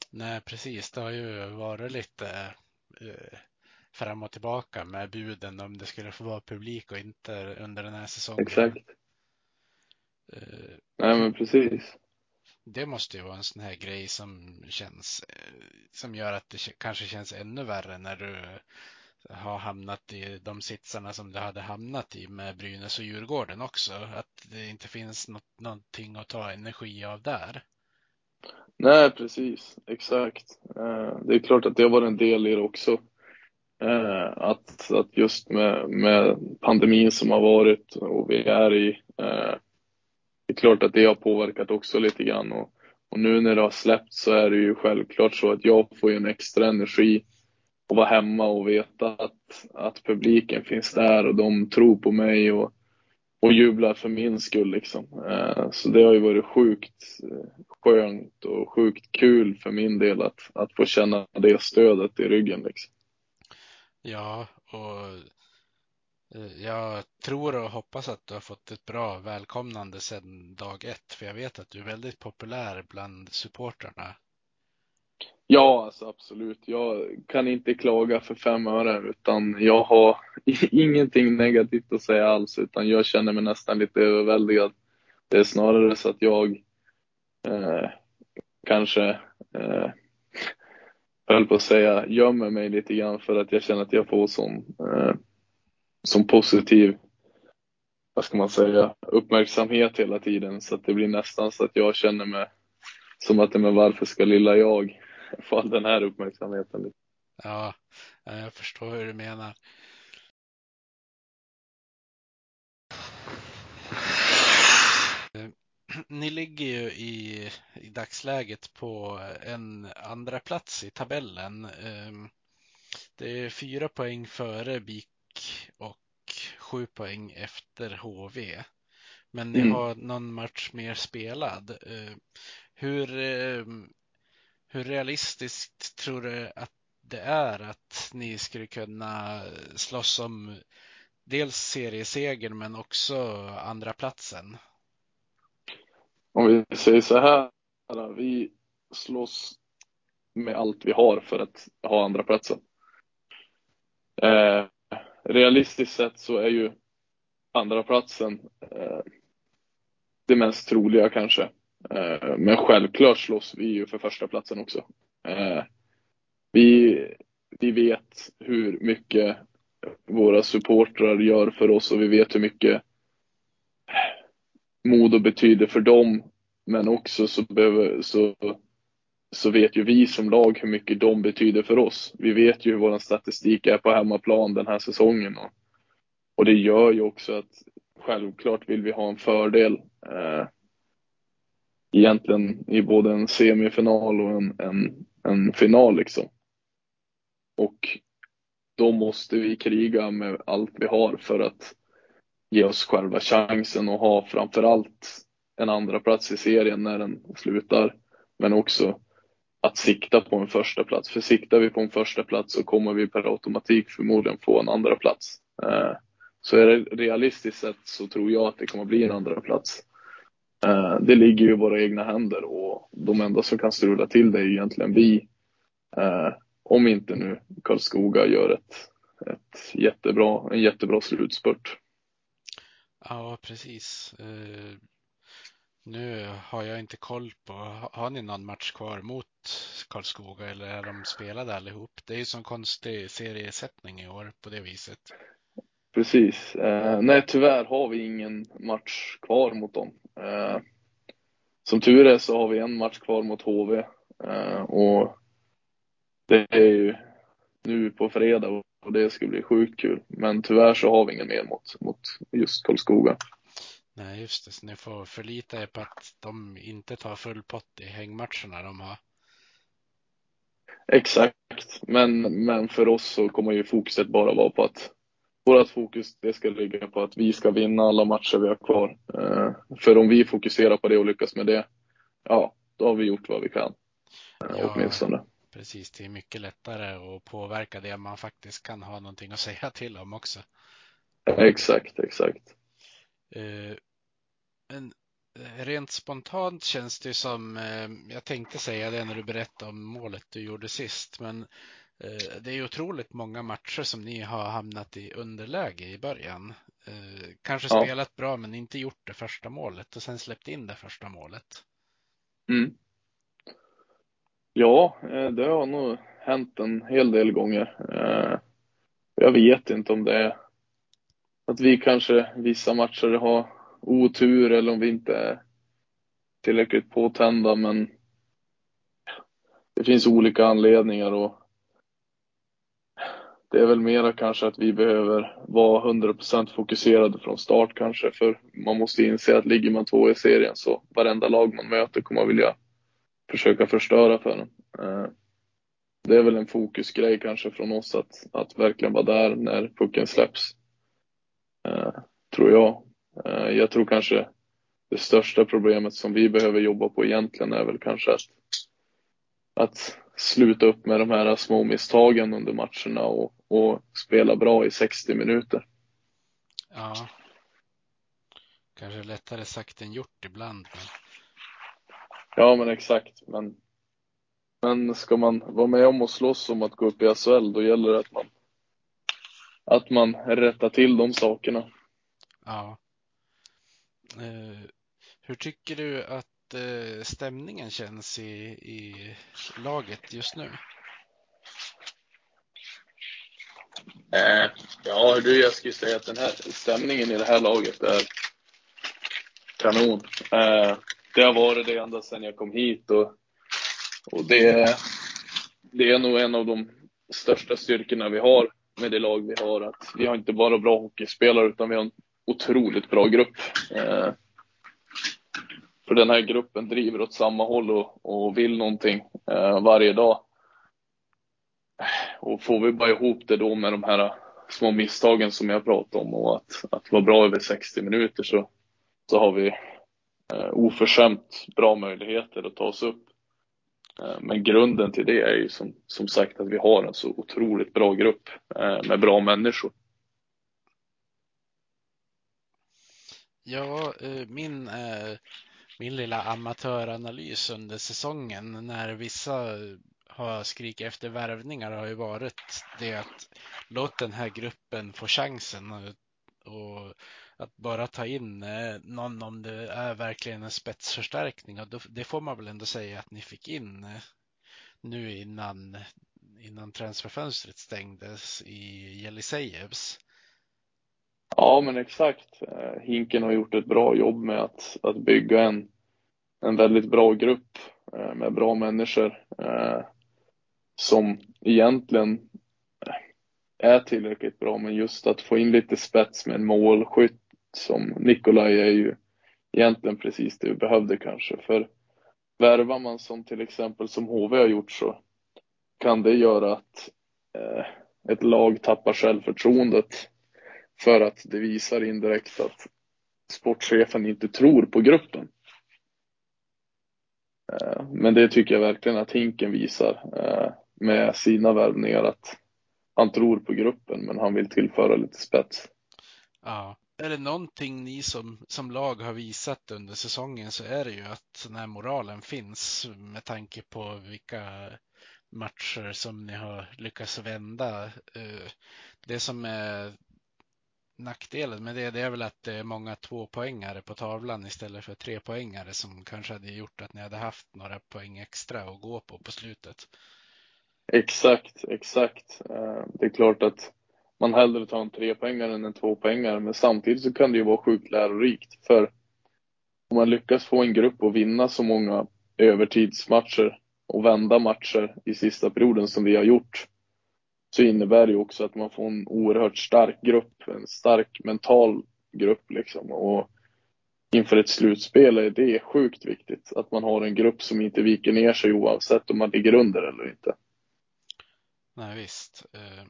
Nej, precis. Det har ju varit lite eh, fram och tillbaka med buden om det skulle få vara publik och inte under den här säsongen. Exakt. Eh, Nej men precis. det måste ju vara en sån här grej som känns, eh, som gör att det kanske känns ännu värre när du har hamnat i de sitsarna som du hade hamnat i med Brynäs och Djurgården också. Att det inte finns något, någonting att ta energi av där. Nej precis, exakt. Eh, det är klart att det har varit en del i det också. Eh, att, att just med, med pandemin som har varit och vi är i. Eh, det är klart att det har påverkat också lite grann. Och, och nu när det har släppt så är det ju självklart så att jag får ju en extra energi att vara hemma och veta att, att publiken finns där och de tror på mig och, och jublar för min skull liksom. Eh, så det har ju varit sjukt eh, skönt och sjukt kul för min del att, att få känna det stödet i ryggen liksom. Ja, och eh, jag tror och hoppas att du har fått ett bra välkomnande sedan dag ett, för jag vet att du är väldigt populär bland supportrarna. Ja, alltså absolut. Jag kan inte klaga för fem öre utan jag har ingenting negativt att säga alls utan jag känner mig nästan lite överväldigad. Det är snarare så att jag eh, kanske, eh, höll på att säga, gömmer mig lite grann för att jag känner att jag får sån, eh, sån positiv, vad ska man säga, uppmärksamhet hela tiden så att det blir nästan så att jag känner mig som att, men varför ska lilla jag få all den här uppmärksamheten? Ja, jag förstår hur du menar. Eh, Ni ligger ju i, i dagsläget på en andra plats i tabellen. Ehm, Det är fyra poäng före BIK och sju poäng efter HV. Men ni Mm. har någon match mer spelad. Eh, Hur, eh, hur realistiskt tror du att det är att ni skulle kunna slåss om dels seriesegern men också andra platsen? Om vi säger så här, vi slåss med allt vi har för att ha andra platsen. Eh, realistiskt sett så är ju andra platsen eh, det mest troliga kanske. Eh, men självklart slåss vi ju för första platsen också. Eh, vi, vi vet hur mycket våra supportrar gör för oss och vi vet hur mycket Modo betyder för dem. Men också så, behöver, så, så vet ju vi som lag hur mycket de betyder för oss. Vi vet ju hur vår statistik är på hemmaplan den här säsongen. Och, och det gör ju också att självklart vill vi ha en fördel. Eh, Egentligen i både en semifinal och en, en, en final liksom. Och då måste vi kriga med allt vi har för att ge oss själva chansen och ha framförallt en andra plats i serien när den slutar. Men också att sikta på en första plats. För siktar vi på en första plats så kommer vi per automatik förmodligen få en andra plats. Eh, så är det realistiskt sett så tror jag att det kommer bli en andra plats. Eh, det ligger ju i våra egna händer och de enda som kan strula till det är egentligen vi. Eh, om inte nu Karlskoga gör ett, ett jättebra, en jättebra slutspurt. Ja, precis. Eh, nu har jag inte koll på, ha- har ni någon match kvar mot Karlskoga eller är de spelade allihop? Det är ju sån konstig seriesättning i år på det viset. Precis. Eh, nej, tyvärr har vi ingen match kvar mot dem. Eh, som tur är så har vi en match kvar mot HV eh, och det är ju nu på fredag och det ska bli sjukt kul. Men tyvärr så har vi ingen mer mot, mot just Karlskoga. Nej, just det, så ni får förlita er på att de inte tar full pott i hängmatcherna de har. Exakt, men, men för oss så kommer ju fokuset bara vara på att vårt fokus det ska ligga på att vi ska vinna alla matcher vi har kvar. Eh, för om vi fokuserar på det och lyckas med det, ja, då har vi gjort vad vi kan. Eh, Ja. Åtminstone. Precis, det är mycket lättare att påverka det man faktiskt kan ha någonting att säga till om också. Exakt, exakt. Eh, Men rent spontant känns det som, jag tänkte säga det när du berättade om målet du gjorde sist, men det är otroligt många matcher som ni har hamnat i underläge i början. Kanske Ja. spelat bra men inte gjort det första målet och sen släppt in det första målet. Mm. Ja, eh, det har nog hänt en hel del gånger. Eh, Jag vet inte om det är att vi kanske vissa matcher har otur eller om vi inte är tillräckligt påtända, men det finns olika anledningar och det är väl mera kanske att vi behöver vara 100% fokuserade från start kanske, för man måste inse att ligger man två i serien så varenda lag man möter kommer vilja försöka förstöra för en. Eh, det är väl en fokusgrej kanske från oss att, att verkligen vara där när pucken släpps. Eh, tror jag. Eh, jag tror kanske det största problemet som vi behöver jobba på egentligen är väl kanske att, att sluta upp med de här små misstagen under matcherna och, och spela bra i 60 minuter. Ja. Kanske lättare sagt än gjort ibland. Men... Ja, men exakt. Men, men ska man vara med om och slåss om att gå upp i SHL, då gäller det att man, att man rättar till de sakerna. Ja. Eh, hur tycker du att eh, stämningen känns i, i laget just nu? Eh, ja, du, jag skulle säga att den här stämningen i det här laget är kanon. Eh, det har varit det ända sedan jag kom hit och, och det, är- det är nog en av de största styrkorna vi har med det lag vi har. Att vi har inte bara bra hockeyspelare utan vi har en otroligt bra grupp. Eh, för den här gruppen driver åt samma håll och, och vill någonting eh, varje dag. Och får vi bara ihop det då med de här små misstagen som jag pratade om och att, att vara bra över 60 minuter så, så har vi eh, oförskämt bra möjligheter att ta oss upp. Eh, men grunden till det är ju som, som sagt att vi har en så otroligt bra grupp eh, med bra människor. Ja, eh, min, eh, min lilla amatöranalys under säsongen när vissa har skrikit efter värvningar har ju varit det att låt den här gruppen få chansen och, och att bara ta in eh, någon om det är verkligen en spetsförstärkning. Och det får man väl ändå säga att ni fick in eh, nu innan, innan transferfönstret stängdes i Jelisejevs. Ja, men exakt. Eh, Hinken har gjort ett bra jobb med att, att bygga en, en väldigt bra grupp med bra människor som egentligen är tillräckligt bra, men just att få in lite spets med en målskytt som Nikolaj är ju egentligen precis det vi behövde kanske. För värvar man som till exempel som HV har gjort så kan det göra att eh, ett lag tappar självförtroendet för att det visar indirekt att sportchefen inte tror på gruppen. Eh, Men det tycker jag verkligen att Hinken visar eh, med sina värvningar att han tror på gruppen men han vill tillföra lite spets. Ja. Är det någonting ni som, som lag har visat under säsongen så är det ju att den här moralen finns med tanke på vilka matcher som ni har lyckats vända. Eh, det som är nackdelen med det, det är väl att det är många tvåpoängare på tavlan istället för trepoängare som kanske hade gjort att ni hade haft några poäng extra att gå på på slutet. Exakt, exakt. Eh, det är klart att man hellre tar en trepoängare än en tvåpoängare men samtidigt så kan det ju vara sjukt lärorikt för om man lyckas få en grupp att vinna så många övertidsmatcher och vända matcher i sista perioden som vi har gjort så innebär det ju också att man får en oerhört stark grupp, en stark mental grupp liksom. Och inför ett slutspel är det sjukt viktigt att man har en grupp som inte viker ner sig oavsett om man ligger under eller inte. Nej, visst. Eh,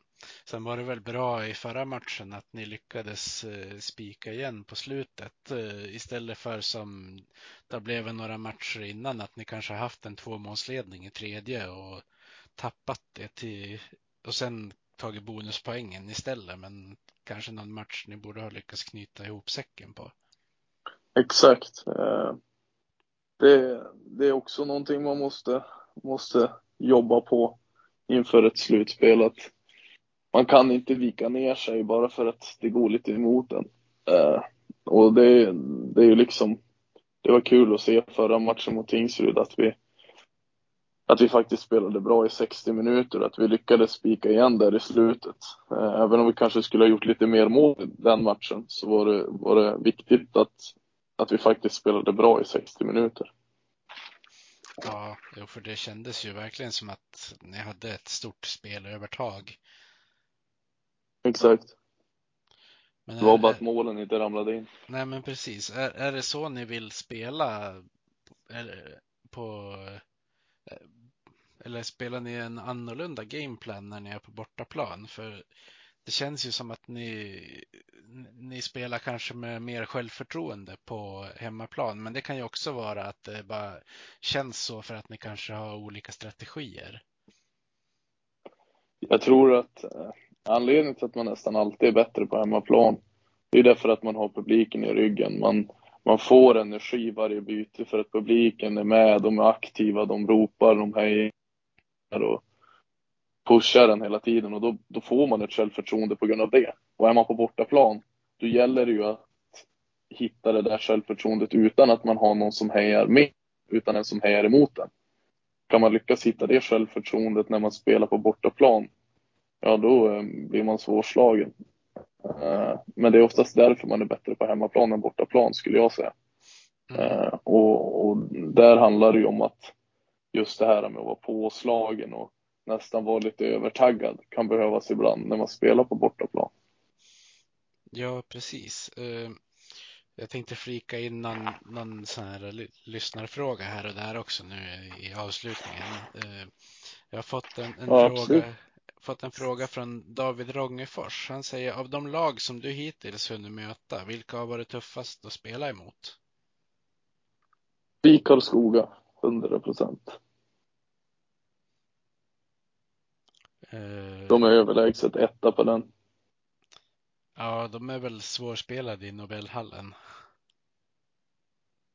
Sen var det väl bra i förra matchen att ni lyckades eh, spika igen på slutet eh, istället för som det blev några matcher innan att ni kanske haft en tvåmålsledning i tredje och tappat det till och sen tagit bonuspoängen istället. Men kanske någon match ni borde ha lyckats knyta ihop säcken på. Exakt. Eh, det, det är också någonting man måste, måste jobba på inför ett slutspel. Att man kan inte vika ner sig bara för att det går lite emot en. Eh, och det, det är ju liksom, det var kul att se förra matchen mot Tingsryd att vi, att vi faktiskt spelade bra i 60 minuter, att vi lyckades spika igen där i slutet. Eh, även om vi kanske skulle ha gjort lite mer mål i den matchen så var det, var det viktigt att, att vi faktiskt spelade bra i 60 minuter. Ja, jo, för det kändes ju verkligen som att ni hade ett stort spelövertag. Exakt. Men Det var är- bara att målen inte ramlade in. Nej, men precis. Är, är det så ni vill spela? Eller, på, eh, eller spelar ni en annorlunda gameplan när ni är på bortaplan? För det känns ju som att ni, ni spelar kanske med mer självförtroende på hemmaplan. Men det kan ju också vara att det bara känns så för att ni kanske har olika strategier. Jag tror att eh, anledningen till att man nästan alltid är bättre på hemmaplan, det är därför att man har publiken i ryggen. Man, man får energi varje byte för att publiken är med, de är aktiva, de ropar, de hejar och pushar den hela tiden och då, då får man ett självförtroende på grund av det. Och är man på bortaplan, då gäller det ju att hitta det där självförtroendet utan att man har någon som hejar med, utan en som hejar emot den. Kan man lyckas hitta det självförtroendet när man spelar på bortaplan, ja då eh, blir man svårslagen. Eh, Men det är oftast därför man är bättre på hemmaplan än bortaplan skulle jag säga. Mm. Eh, Och, och där handlar det ju om att just det här med att vara påslagen och nästan vara lite övertaggad kan behövas ibland när man spelar på bortaplan. Ja, precis. Eh, Jag tänkte flika in någon, någon sån här ly- lyssnarfråga här och där också nu i avslutningen. Eh, Jag har fått en, en Ja, absolut. fråga, fått en fråga från David Rongefors. Han säger av de lag som du hittills hunnit möta, vilka har varit tuffast att spela emot? I Karlskoga, 100 procent. Eh, De är överlägset etta på den. Ja, de är väl svårspelade i Nobelhallen.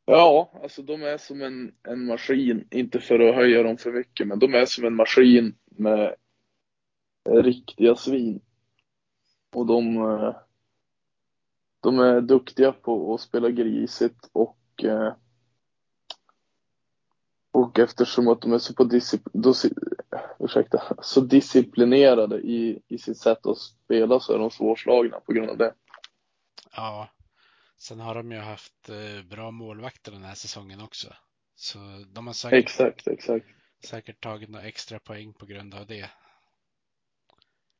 Ja, alltså de är som en, en maskin, inte för att höja dem för mycket, men de är som en maskin med riktiga svin. Och de, eh, de är duktiga på att spela grisigt och eh, och eftersom att de är så, på discip- dosi- ursäkta, så disciplinerade i, i sitt sätt att spela så är de svårslagna på grund av det. Ja, sen har de ju haft eh, bra målvakter den här säsongen också. Så de har säkert, Exakt, exakt, säkert tagit några extra poäng på grund av det.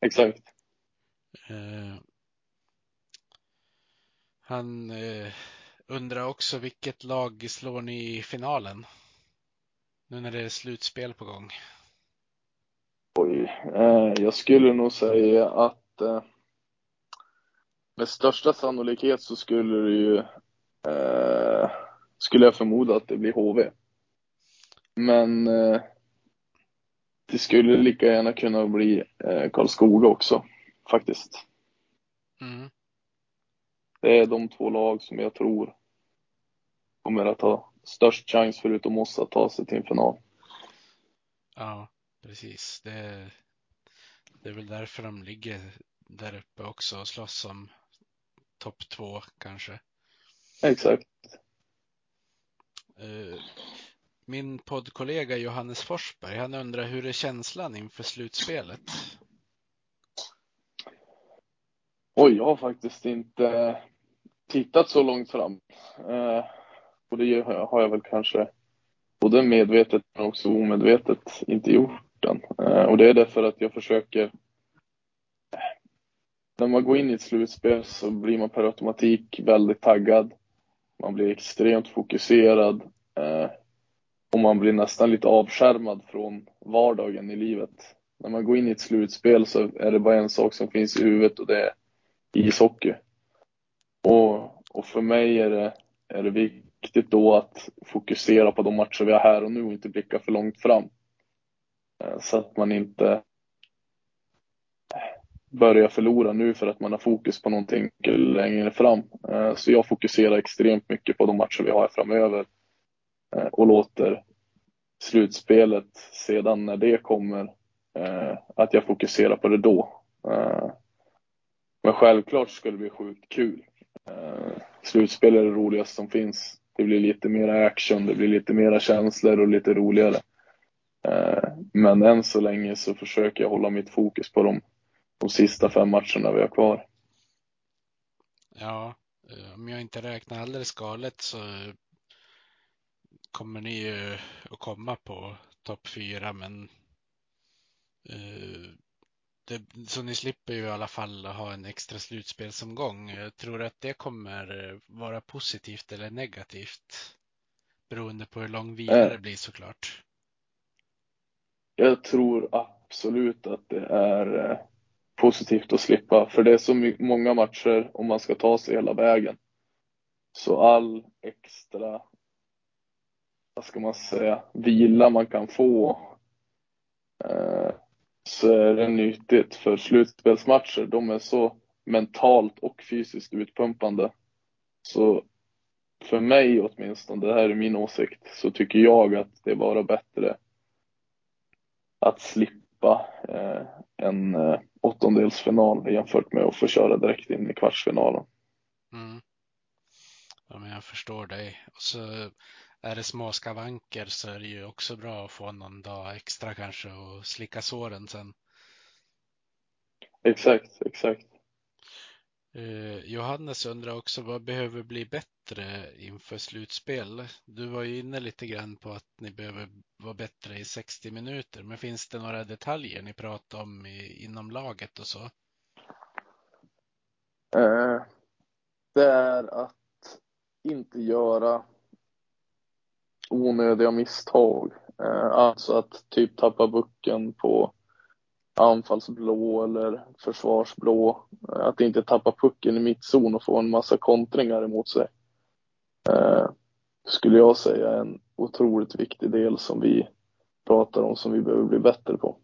exakt. Eh, han eh, undrar också vilket lag slår ni i finalen? Nu när det är slutspel på gång. Oj, eh, jag skulle nog säga att eh, med största sannolikhet så skulle det ju, eh, skulle jag förmoda att det blir HV. Men eh, det skulle lika gärna kunna bli eh, Karlskoga också, faktiskt. Mm. Det är de två lag som jag tror kommer att ha störst chans förutom oss att ta sig till en final. Ja, precis. Det, det är väl därför de ligger där uppe också och slåss om topp två kanske. Exakt. Eh, Min poddkollega Johannes Forsberg, han undrar hur är känslan inför slutspelet? Oj, jag har faktiskt inte tittat så långt fram. Och det har jag, väl kanske både medvetet men också omedvetet inte gjort den. Eh, och det är därför att jag försöker eh, när man går in i ett slutspel så blir man per automatik väldigt taggad. Man blir extremt fokuserad eh, och man blir nästan lite avskärmad från vardagen i livet. När man går in i ett slutspel så är det bara en sak som finns i huvudet och det är ishockey. Och, och för mig är det, är det viktigt då att fokusera på de matcher vi har här och nu och inte blicka för långt fram. Eh, så att man inte börjar förlora nu för att man har fokus på någonting längre fram. Eh, så jag fokuserar extremt mycket på de matcher vi har framöver eh, och låter slutspelet sedan när det kommer, att jag fokuserar på det då. Men självklart ska det bli sjukt kul. Slutspel är det roligaste som finns. Det blir lite mer action, det blir lite mera känslor och lite roligare. Eh, men än så länge så försöker jag hålla mitt fokus på de de sista fem matcherna vi har kvar. Ja, eh, om jag inte räknar alldeles galet så kommer ni ju att komma på topp fyra, men eh, det, så ni slipper ju i alla fall ha en extra slutspelsomgång. Jag tror att det kommer vara positivt eller negativt beroende på hur lång vila äh. det blir såklart. Jag tror absolut att det är positivt att slippa, för det är så många matcher om man ska ta sig hela vägen. Så all extra, vad ska man säga, vila man kan få eh, är det nyttigt för slutspelsmatcher, de är så mentalt och fysiskt utpumpande. Så för mig åtminstone, det här är min åsikt, så tycker jag att det är bara bättre att slippa eh, en eh, åttondelsfinal jämfört med att få köra direkt in i kvartsfinalen. Mm. Ja, men jag förstår dig. Och så är det små skavanker så är det ju också bra att få någon dag extra kanske och slicka såren sen. Exakt, exakt. Eh, Johannes undrar också vad behöver bli bättre inför slutspel? Du var ju inne lite grann på att ni behöver vara bättre i 60 minuter, men finns det några detaljer ni pratar om i, inom laget och så? Eh, det är att inte göra onödiga misstag. Eh, alltså att typ tappa bucken på anfallsblå eller försvarsblå. Eh, att inte tappa pucken i mittzon och få en massa kontringar emot sig. Eh, skulle jag säga är en otroligt viktig del som vi pratar om som vi behöver bli bättre på.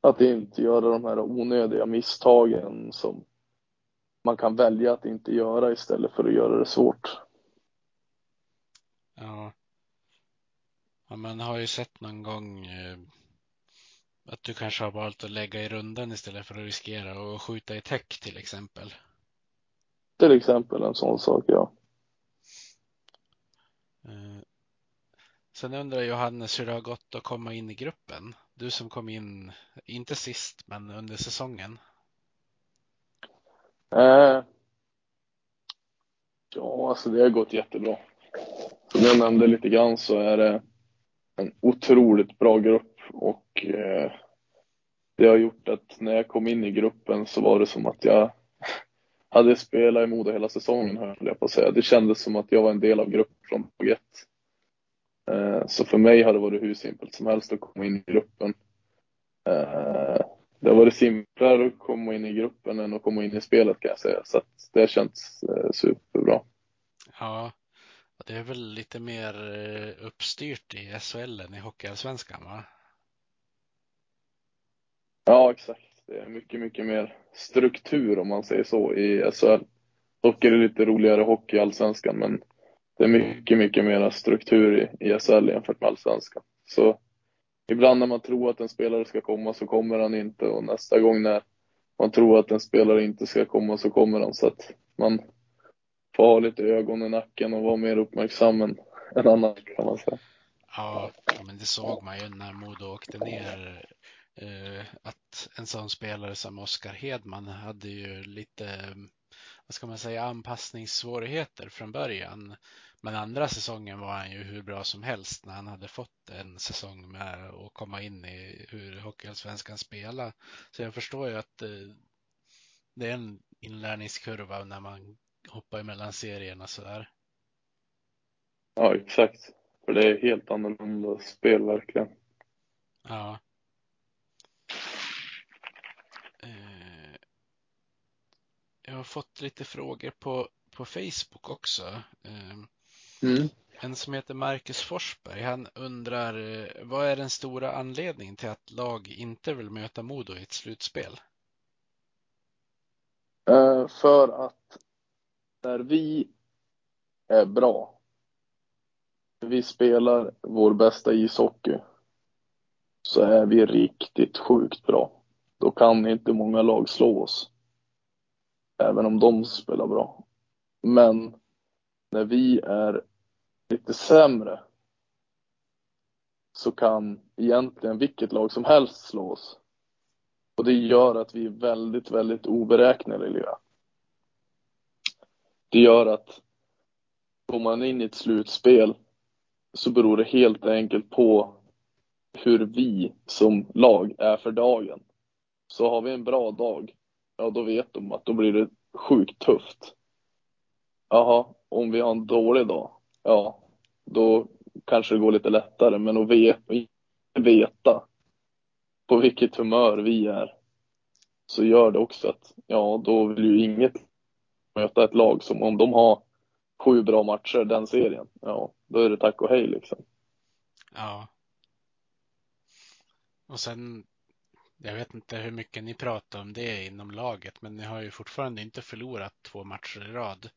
Att inte göra de här onödiga misstagen som man kan välja att inte göra istället för att göra det svårt. Ja. ja man har ju sett någon gång eh att du kanske har valt att lägga i rundan istället för att riskera att skjuta i täck till exempel. Till exempel en sån sak, ja. Eh, sen undrar Johannes hur det har gått att komma in i gruppen. Du som kom in, inte sist, men under säsongen. Eh, ja, alltså det har gått jättebra. Som jag nämnde lite grann så är det en otroligt bra grupp och eh, det har gjort att när jag kom in i gruppen så var det som att jag hade spelat i Modo hela säsongen höll jag på att säga. Det kändes som att jag var en del av gruppen från dag ett. Eh, så för mig har det varit hur simpelt som helst att komma in i gruppen. Eh, det har varit simplare att komma in i gruppen än att komma in i spelet kan jag säga. Så att det har känts eh, superbra. Ja, det är väl lite mer eh, uppstyrt i SHL än i Hockeyallsvenskan va? Ja, exakt. Det är mycket, mycket mer struktur om man säger så i SHL. Dock är det lite roligare hockey i Allsvenskan, men det är mycket, mycket mer struktur i, i SHL jämfört med Allsvenskan. Så ibland när man tror att en spelare ska komma så kommer han inte och nästa gång när man tror att en spelare inte ska komma så kommer han. Så att man få ha lite ögon i nacken och vara mer uppmärksam än, än annars kan man säga. Ja, men det såg man ju när Modo åkte ner Eh, att en sån spelare som Oskar Hedman hade ju lite, vad ska man säga, anpassningssvårigheter från början. Men andra säsongen var han ju hur bra som helst när han hade fått en säsong med att komma in i hur Hockeyallsvenskan spelar. Så jag förstår ju att eh, det är en inlärningskurva när man hoppar emellan serierna sådär. Ja, exakt. För det är helt annorlunda spel verkligen. Ja. Jag har fått lite frågor på, på Facebook också. Ehm, mm. En som heter Marcus Forsberg, han undrar eh, vad är den stora anledningen till att lag inte vill möta Modo i ett slutspel? Eh, för att när vi är bra, när vi spelar vår bästa ishockey, så är vi riktigt sjukt bra. Då kan inte många lag slå oss. Även om de spelar bra. Men när vi är lite sämre så kan egentligen vilket lag som helst slå oss. Och det gör att vi är väldigt, väldigt oberäkneliga. Det gör att går man in i ett slutspel så beror det helt enkelt på hur vi som lag är för dagen. Så har vi en bra dag, ja då vet de att då blir det sjukt tufft. Jaha, om vi har en dålig dag, ja då kanske det går lite lättare. Men att veta på vilket humör vi är så gör det också att, ja då vill ju inget möta ett lag som om de har sju bra matcher den serien, ja då är det tack och hej liksom. Ja. Och sen, jag vet inte hur mycket ni pratar om det inom laget, men ni har ju fortfarande inte förlorat två matcher i rad.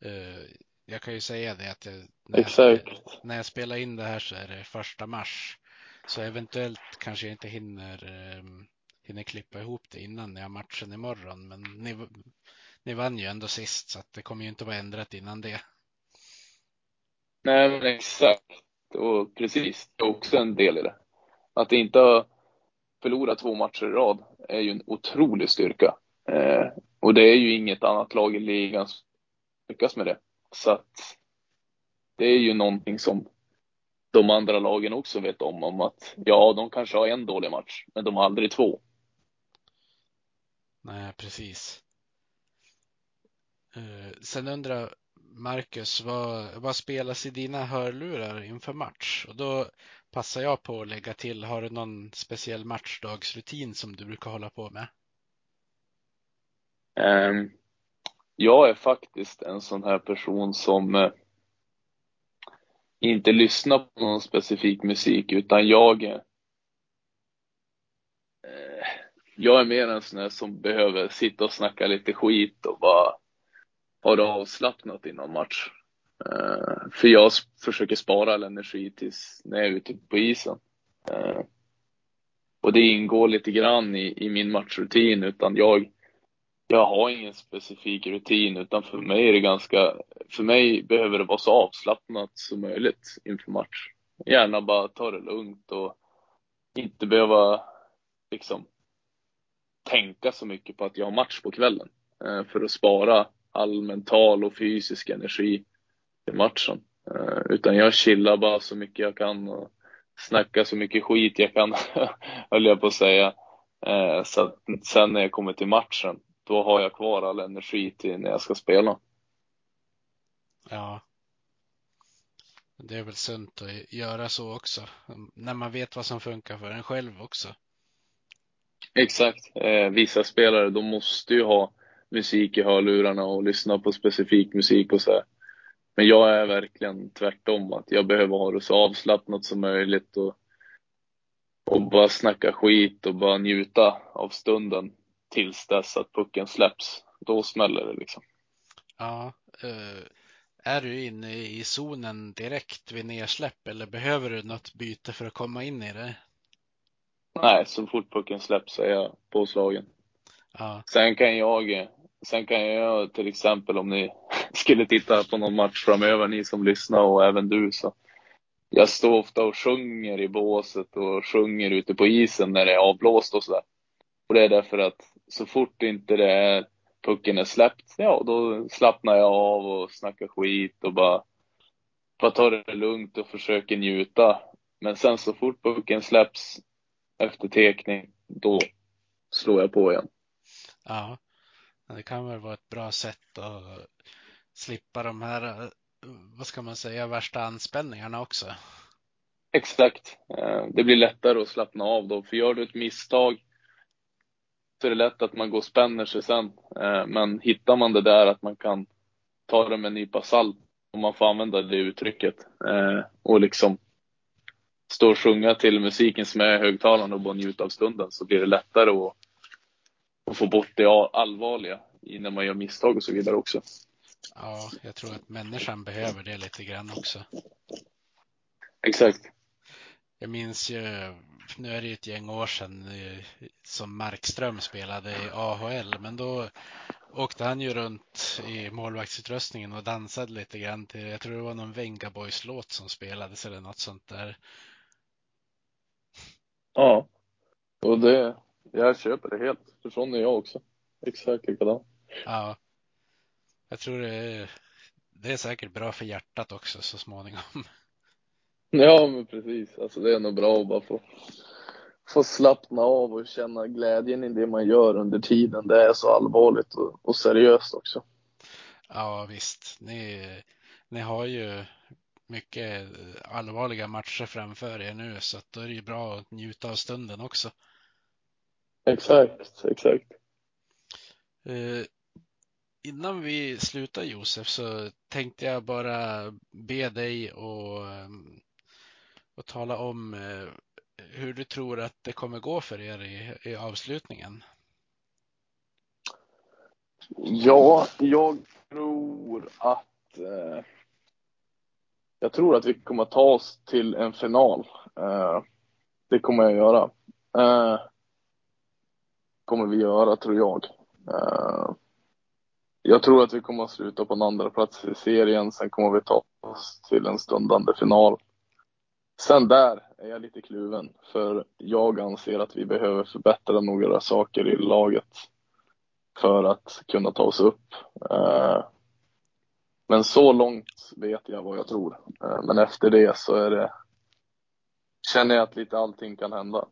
Eh, jag kan ju säga det att jag, när, Exakt. Jag, när jag spelar in det här så är det första mars. Så eventuellt kanske jag inte hinner, um, hinner klippa ihop det innan jag har matchen imorgon. Men ni, ni vann ju ändå sist så att det kommer ju inte vara ändrat innan det. Nej men exakt. Och precis, det är också en del i det. Att inte förlora två matcher i rad är ju en otrolig styrka. Eh, och det är ju inget annat lag i ligan som lyckas med det. Så att det är ju någonting som de andra lagen också vet om, om att ja, de kanske har en dålig match, men de har aldrig två. Nej, precis. Eh, sen undrar Marcus, vad, vad spelas i dina hörlurar inför match? Och då passar jag på att lägga till, har du någon speciell matchdagsrutin som du brukar hålla på med? Um, jag är faktiskt en sån här person som uh, inte lyssnar på någon specifik musik, utan jag uh, jag är mer en sån här som behöver sitta och snacka lite skit och bara ha det avslappnat innan match. Uh, för jag försöker spara all energi tills när jag är ute på isen. Uh, och det ingår lite grann i, i min matchrutin, utan jag, jag har ingen specifik rutin, utan för mig är det ganska, för mig behöver det vara så avslappnat som möjligt inför match. Gärna bara ta det lugnt och inte behöva liksom tänka så mycket på att jag har match på kvällen. Uh, för att spara all mental och fysisk energi i matchen. Uh, utan jag chillar bara så mycket jag kan och snackar så mycket skit jag kan, höll jag på att säga. Uh, så att sen när jag kommer till matchen, då har jag kvar all energi till när jag ska spela. Ja. Det är väl sunt att göra så också. När man vet vad som funkar för en själv också. Exakt. Eh, vissa spelare, de måste ju ha musik i hörlurarna och lyssna på specifik musik och så här. Men jag är verkligen tvärtom, att jag behöver ha det så avslappnat som möjligt och, och bara snacka skit och bara njuta av stunden tills dess att pucken släpps. Då smäller det liksom. Ja. Uh, är du inne i zonen direkt vid nedsläpp eller behöver du något byte för att komma in i det? Nej, så fort pucken släpps är jag påslagen. Ja. Sen kan jag, sen kan jag till exempel om ni skulle titta på någon match framöver, ni som lyssnar och även du, så jag står ofta och sjunger i båset och sjunger ute på isen när det är avblåst och sådär. Och det är därför att så fort inte det är, pucken är släppt, ja då slappnar jag av och snackar skit och bara, bara tar det lugnt och försöker njuta. Men sen så fort pucken släpps efter tekning, då slår jag på igen. Ja, det kan väl vara ett bra sätt att slippa de här, vad ska man säga, värsta anspänningarna också. Exakt. Eh, det blir lättare att slappna av då, för gör du ett misstag så är det lätt att man går och spänner sig sen. Eh, men hittar man det där att man kan ta det med en nypa salt, om man får använda det uttrycket, eh, och liksom stå och sjunga till musiken som är högtalande och bara njuta av stunden så blir det lättare att, att få bort det allvarliga i när man gör misstag och så vidare också. Ja, jag tror att människan behöver det lite grann också. Exakt. Jag minns ju, nu är det ju ett gäng år sedan eh, som Markström spelade i AHL, men då åkte han ju runt i målvaktsutrustningen och dansade lite grann till, jag tror det var någon Venga Boys låt som spelades eller något sånt där. Ja. Och det, jag köper det helt. För sån är jag också. Exakt likadan. Ja. Jag tror det är, det är säkert bra för hjärtat också så småningom. Ja, men precis. Alltså det är nog bra att bara få, få slappna av och känna glädjen i det man gör under tiden. Det är så allvarligt och, och seriöst också. Ja, visst. Ni, ni har ju mycket allvarliga matcher framför er nu så att då är det ju bra att njuta av stunden också. Exakt, exakt. Eh, innan vi slutar Josef så tänkte jag bara be dig och, ehm, och tala om eh, hur du tror att det kommer gå för er i, i avslutningen. Ja, jag tror att eh, jag tror att vi kommer ta oss till en final. Eh, det kommer jag göra. Eh, kommer vi göra, tror jag. Eh, jag tror att vi kommer att sluta på en andra plats i serien. Sen kommer vi ta oss till en stundande final. Sen där är jag lite kluven, för jag anser att vi behöver förbättra några saker i laget för att kunna ta oss upp. Eh, men så långt vet jag vad jag tror. Eh, men efter det så är det, känner jag att lite allting kan hända.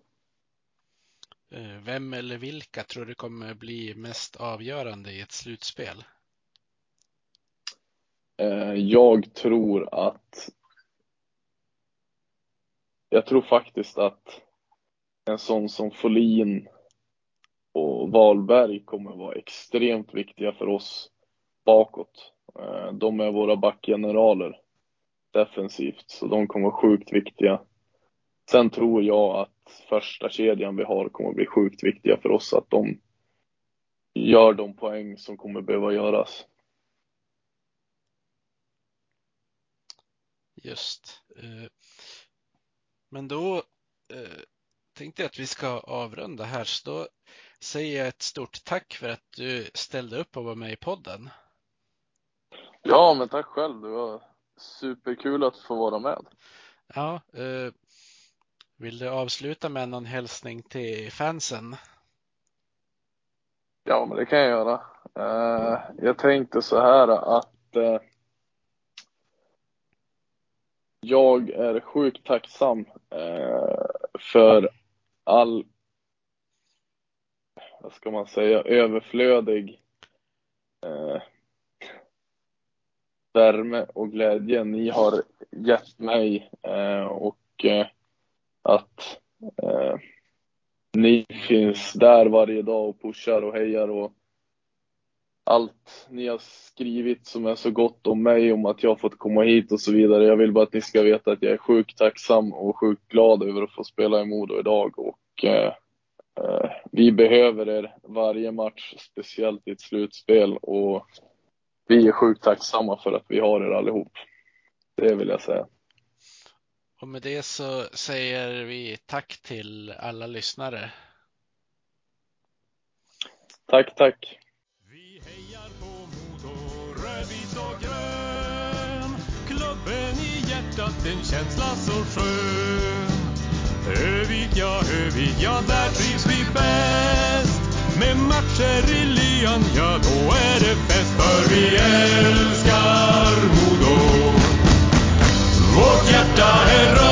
Eh, vem eller vilka tror du kommer bli mest avgörande i ett slutspel? Eh, jag tror att jag tror faktiskt att en sån som Folin och Wahlberg kommer vara extremt viktiga för oss bakåt. Eh, de är våra backgeneraler defensivt, så de kommer vara sjukt viktiga. Sen tror jag att första kedjan vi har kommer bli sjukt viktiga för oss, att de gör de poäng som kommer behöva göras. Just. Eh, Men då eh, tänkte jag att vi ska avrunda här, så då säger jag ett stort tack för att du ställde upp och var med i podden. Ja, men tack själv. Det var superkul att få vara med. Ja, eh, vill du avsluta med någon hälsning till fansen? Ja, men det kan jag göra. Uh, jag tänkte så här att uh, jag är sjukt tacksam uh, för all, vad ska man säga, överflödig värme och glädje ni har gett mig och att eh, ni finns där varje dag och pushar och hejar och allt ni har skrivit som är så gott om mig, om att jag har fått komma hit och så vidare. Jag vill bara att ni ska veta att jag är sjukt tacksam och sjukt glad över att få spela i Modo idag och eh, eh, vi behöver er varje match, speciellt i ett slutspel och vi är sjukt tacksamma för att vi har er allihop. Det vill jag säga. Och med det så säger vi tack till alla lyssnare. Tack, tack. Vi hejar på Modo, rödvit och grön. Klubben i hjärtat, en känsla så skön. Övik, ja, Övik, ja, där trivs vi bäst. Med matcher i lyan, ja, då är det fest. För vi älskar Modo. Vårt hjärta är